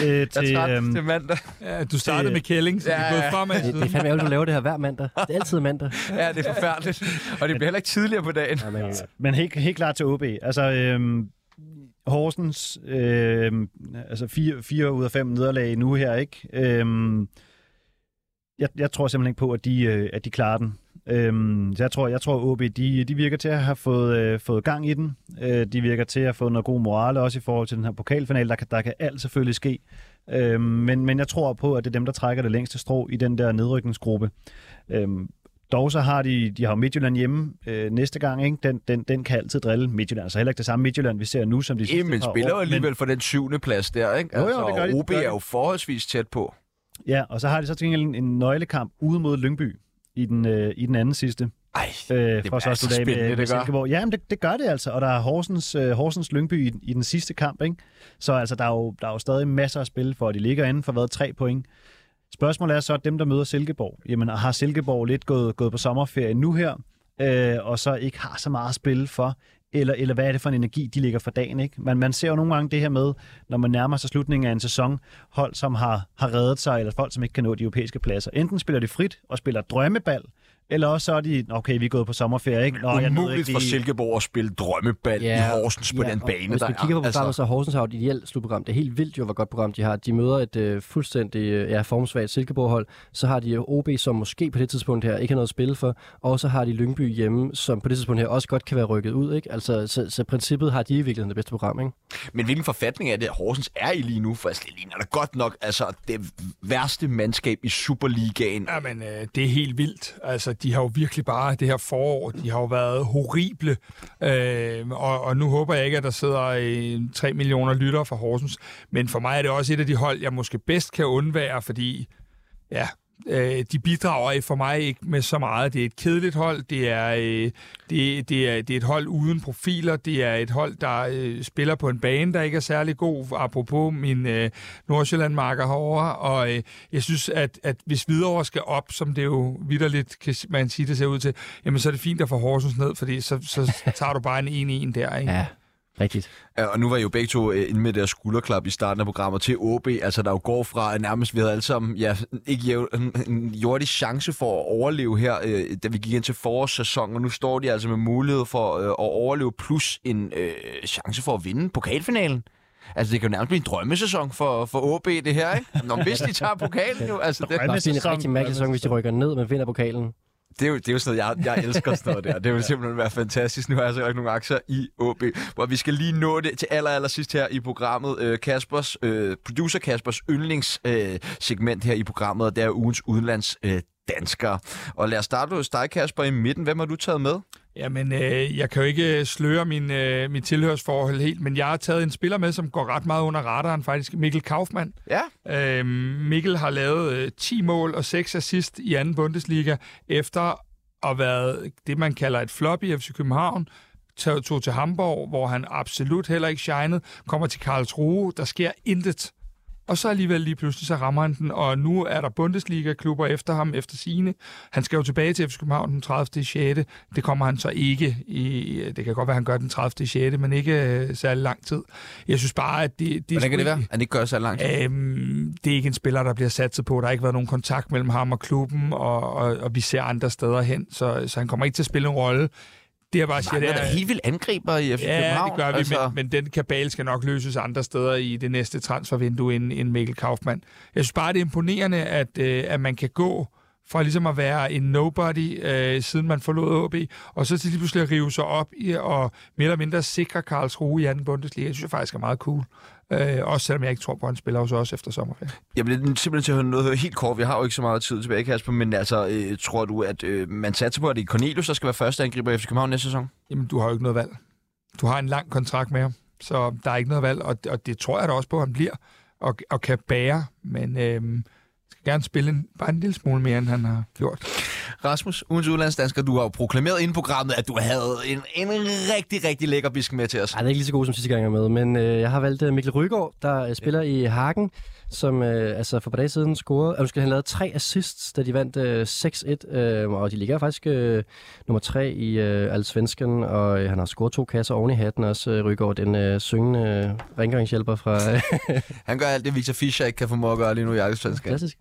Øh, til, jeg øhm, til mandag. Ja, du startede ja, med Kælling, så ja, vi er gået fremad. Det, det er fandme ærgerligt, at du laver det her hver mandag. Det er altid mandag. ja, det er forfærdeligt. Og det bliver heller ikke tidligere på dagen. Ja, men, men helt, helt klart til OB. Altså, øhm, Horsens, øhm, altså fire, fire ud af fem nederlag nu her, ikke? Øhm, jeg, jeg tror simpelthen ikke på, at de, øh, at de klarer den. Øhm, så jeg tror, jeg tror OB, de, de virker til at have fået, øh, fået gang i den. Øh, de virker til at have fået noget god morale, også i forhold til den her pokalfinale. Der kan, der kan alt selvfølgelig ske. Øhm, men, men jeg tror på, at det er dem, der trækker det længste strå i den der nedrykningsgruppe. Øhm, dog så har de, de har Midtjylland hjemme øh, næste gang, ikke? Den, den, den kan altid drille Midtjylland. Altså heller ikke det samme Midtjylland, vi ser nu, som de sidste men spiller jo alligevel men... for den syvende plads der, ikke? Altså, jo, jo, det gør de, OB er jo forholdsvis tæt på. Ja, og så har de så til en, en nøglekamp ude mod Lyngby i den, øh, i den anden sidste. Ej, øh, det er så spændende, med, det gør. Ja, men det, det gør det altså, og der er Horsens, øh, Horsens Lyngby i, i den sidste kamp, ikke? Så altså, der er, jo, der er jo stadig masser af spil for, at de ligger inden for hvad, tre point. Spørgsmålet er så, at dem, der møder Silkeborg, jamen har Silkeborg lidt gået, gået på sommerferie nu her, øh, og så ikke har så meget at spille for, eller, eller hvad er det for en energi, de ligger for dagen? Ikke? Man, man ser jo nogle gange det her med, når man nærmer sig slutningen af en sæson, hold, som har, har reddet sig, eller folk, som ikke kan nå de europæiske pladser. Enten spiller de frit og spiller drømmebal, eller også så er de, okay, vi er gået på sommerferie, ikke? Nå, jeg Umuligt for Silkeborg at spille drømmebal ja, i Horsens på ja, den bane, Hvis vi kigger på programmet, altså... så Horsens har et ideelt slutprogram. Det er helt vildt jo, hvor godt program de har. De møder et uh, fuldstændig uh, ja, formsvagt Silkeborg-hold. Så har de OB, som måske på det tidspunkt her ikke har noget at spille for. Og så har de Lyngby hjemme, som på det tidspunkt her også godt kan være rykket ud. Ikke? Altså, så, så princippet har de i virkeligheden det bedste program. Ikke? Men hvilken forfatning er det, Horsens er i lige nu? For altså, det ligner da godt nok altså, det værste mandskab i Superligaen. Jamen, øh, det er helt vildt. Altså, de har jo virkelig bare det her forår. De har jo været horrible, øh, og, og nu håber jeg ikke, at der sidder øh, 3 millioner lyttere fra Horsens. Men for mig er det også et af de hold, jeg måske bedst kan undvære, fordi ja, øh, de bidrager for mig ikke med så meget. Det er et kedeligt hold, det er, øh, det, det, er, det er et hold uden profiler, det er et hold, der øh, spiller på en bane, der ikke er særlig god, apropos min øh, Nordsjælland-marker herovre, og øh, jeg synes, at, at hvis Hvidovre skal op, som det jo vidderligt kan man sige, det ser ud til, jamen så er det fint at få Horsens ned, fordi så, så tager du bare en 1-1 der, ikke? Ja. Rigtigt. Ja, og nu var I jo begge to øh, inde med deres skulderklap i starten af programmet til OB, altså der jo går fra nærmest, vi havde alle sammen, ja, ikke en, en jordig chance for at overleve her, øh, da vi gik ind til forårssæsonen, og nu står de altså med mulighed for øh, at overleve, plus en øh, chance for at vinde pokalfinalen. Altså, det kan jo nærmest blive en drømmesæson for, for OB, det her, ikke? Nå, hvis de tager pokalen jo. Altså, det er en rigtig mærkelig sæson, hvis de rykker ned, men vinder pokalen det er, jo, det er jo sådan noget, jeg, jeg elsker sådan noget der. Det vil simpelthen være fantastisk. Nu har jeg så ikke nogle aktier i OB, hvor vi skal lige nå det til aller, aller sidst her i programmet. Øh, Kaspers, øh, producer Kaspers yndlingssegment øh, her i programmet, og det er ugens udenlands øh, danskere. Og lad os starte hos dig, Kasper, i midten. Hvem har du taget med? Jamen, øh, jeg kan jo ikke sløre min, øh, min tilhørsforhold helt, men jeg har taget en spiller med, som går ret meget under radaren, faktisk Mikkel Kaufmann. Ja. Øh, Mikkel har lavet øh, 10 mål og 6 assist i anden Bundesliga, efter at været det, man kalder et flop i FC København, tog, til Hamburg, hvor han absolut heller ikke shined, kommer til Karlsruhe, der sker intet og så alligevel lige pludselig, så rammer han den, og nu er der Bundesliga-klubber efter ham, efter sine. Han skal jo tilbage til FC København den 30. 6. Det kommer han så ikke i, det kan godt være, han gør den 30. 6. men ikke øh, særlig lang tid. Jeg synes bare, at det... det Hvordan kan det være, at han ikke gør særlig lang tid? Øhm, det er ikke en spiller, der bliver sat på. Der har ikke været nogen kontakt mellem ham og klubben, og, og, og vi ser andre steder hen, så, så han kommer ikke til at spille en rolle det jeg bare siger, det er... Der helt vildt angriber i FC ja, København. det gør vi, altså... men, men den kabale skal nok løses andre steder i det næste transfervindue end, end Mikkel Kaufmann. Jeg synes bare, det er imponerende, at, øh, at man kan gå fra ligesom at være en nobody, øh, siden man forlod AB, og så til lige pludselig at rive sig op i og mere eller mindre sikre Karlsruhe i anden Bundesliga. Jeg synes jeg faktisk er meget cool. Øh, også selvom jeg ikke tror på, at han spiller hos os efter sommerferien. Jeg bliver simpelthen til at høre noget helt kort. Vi har jo ikke så meget tid tilbage, Kasper, men altså, øh, tror du, at øh, man satser på, at det er Cornelius, der skal være første angriber i FC København næste sæson? Jamen, du har jo ikke noget valg. Du har en lang kontrakt med ham, så der er ikke noget valg, og, og det tror jeg da også på, at han bliver og, og kan bære, men... Øh, gerne spille en, bare en lille smule mere, end han har gjort. Rasmus, ugens udlandsdansker, du har jo proklameret inden programmet, at du havde en, en rigtig, rigtig lækker bisk med til os. Ej, det er ikke lige så god som sidste gang, jeg med, men øh, jeg har valgt uh, Mikkel Rygaard, der uh, spiller i Hagen, som øh, altså for et par dage siden scorede, øh, han lavede tre assists, da de vandt øh, 6-1, øh, og de ligger faktisk øh, nummer tre i øh, Allsvenskan, og øh, han har scoret to kasser oven i hatten også, øh, Rygaard, den øh, syngende øh, rengøringshjælper fra... han gør alt det, Victor Fischer ikke kan få at gøre lige nu i Allsvenskan. Klassisk.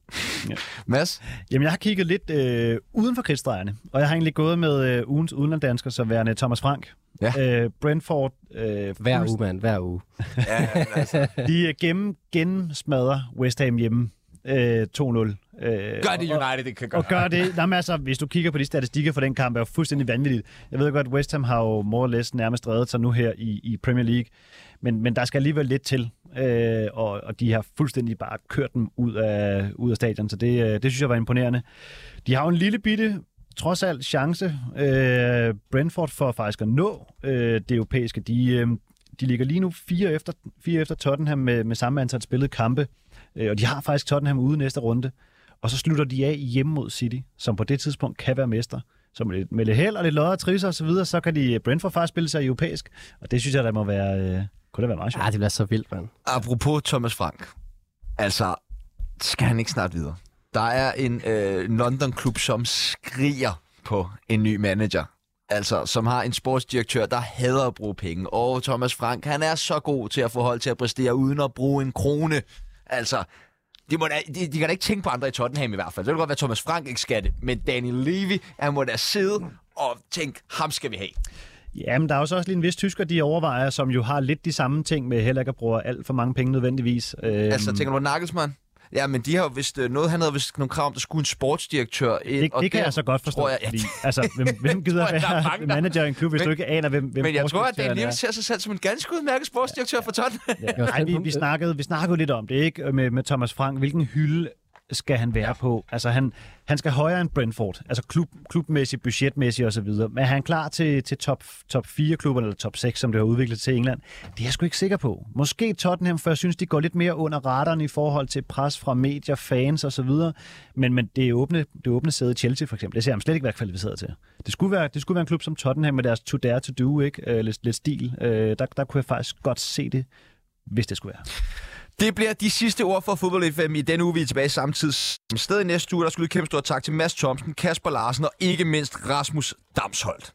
Ja. Mads? Jamen, jeg har kigget lidt øh, uden for kridtstregerne, og jeg har egentlig gået med øh, ugens udenlanddansker, som værende Thomas Frank. Ja. Øh, Brentford. Øh, hver uge, mand. Hver uge. ja, altså. De øh, gennem, gennemsmadrer West Ham hjemme øh, 2-0. Øh, gør det United, det kan gøre. Og gør det. Jamen, altså, hvis du kigger på de statistikker for den kamp, er jo fuldstændig vanvittigt. Jeg ved godt, at West Ham har jo more or less nærmest reddet sig nu her i, i Premier League. Men, men der skal alligevel lidt til. Øh, og, og de har fuldstændig bare kørt dem ud af, ud af stadion, så det, øh, det synes jeg var imponerende. De har jo en lille bitte trods alt chance. Øh, Brentford for faktisk at nå øh, det europæiske. De, øh, de ligger lige nu fire efter, fire efter Tottenham med, med samme antal spillede kampe, øh, og de har faktisk Tottenham ude næste runde. Og så slutter de af hjemme mod City, som på det tidspunkt kan være mester. Så med lidt, med lidt held og lidt lodder og trisser og så videre, så kan de Brentford faktisk spille sig europæisk. Og det synes jeg, der må være, øh, kunne det være meget sjovt. Ja, det bliver så vildt, mand. Apropos Thomas Frank. Altså, skal han ikke snart videre? Der er en øh, London-klub, som skriger på en ny manager. Altså, som har en sportsdirektør, der hader at bruge penge. Og Thomas Frank, han er så god til at få hold til at præstere uden at bruge en krone. Altså, de, må da, de, de kan da ikke tænke på andre i Tottenham i hvert fald. Det vil godt være, at Thomas Frank ikke skal det. Men Daniel Levy, han må da sidde og tænke, ham skal vi have. Ja, men der er jo så også lige en vis tysker, de overvejer, som jo har lidt de samme ting med heller ikke at bruge alt for mange penge nødvendigvis. Altså, tænker du Nagelsmann? Ja, men de har jo vist øh, noget, han havde vist nogle krav om, der skulle en sportsdirektør ind. Det, og det kan jeg så godt forstå, jeg, fordi, altså, hvem, hvem gider at være manager i en klub, hvis men, du ikke aner, hvem, hvem Men jeg tror, at Daniel Levy ser sig selv som en ganske udmærket sportsdirektør for Tottenham. Ja. Nej, vi, vi, snakkede, vi snakkede lidt om det, ikke? Med, med Thomas Frank. Hvilken hylde skal han være ja. på. Altså, han, han skal højere end Brentford, altså klub, klubmæssigt, budgetmæssigt osv. Men er han klar til, til top, top 4 klubber eller top 6, som det har udviklet til England? Det er jeg sgu ikke sikker på. Måske Tottenham, for jeg synes, de går lidt mere under radaren i forhold til pres fra medier, fans osv. Men, men det åbne, det åbne sæde Chelsea for eksempel, det ser han slet ikke være kvalificeret til. Det skulle være, det skulle være en klub som Tottenham med deres to dare to do, ikke? Øh, lidt, lidt stil. Øh, der, der kunne jeg faktisk godt se det, hvis det skulle være. Det bliver de sidste ord for Fodbold FM i denne uge. Vi er tilbage samtidig som sted i næste uge. Der skulle et kæmpe stort tak til Mads Thomsen, Kasper Larsen og ikke mindst Rasmus Damsholdt.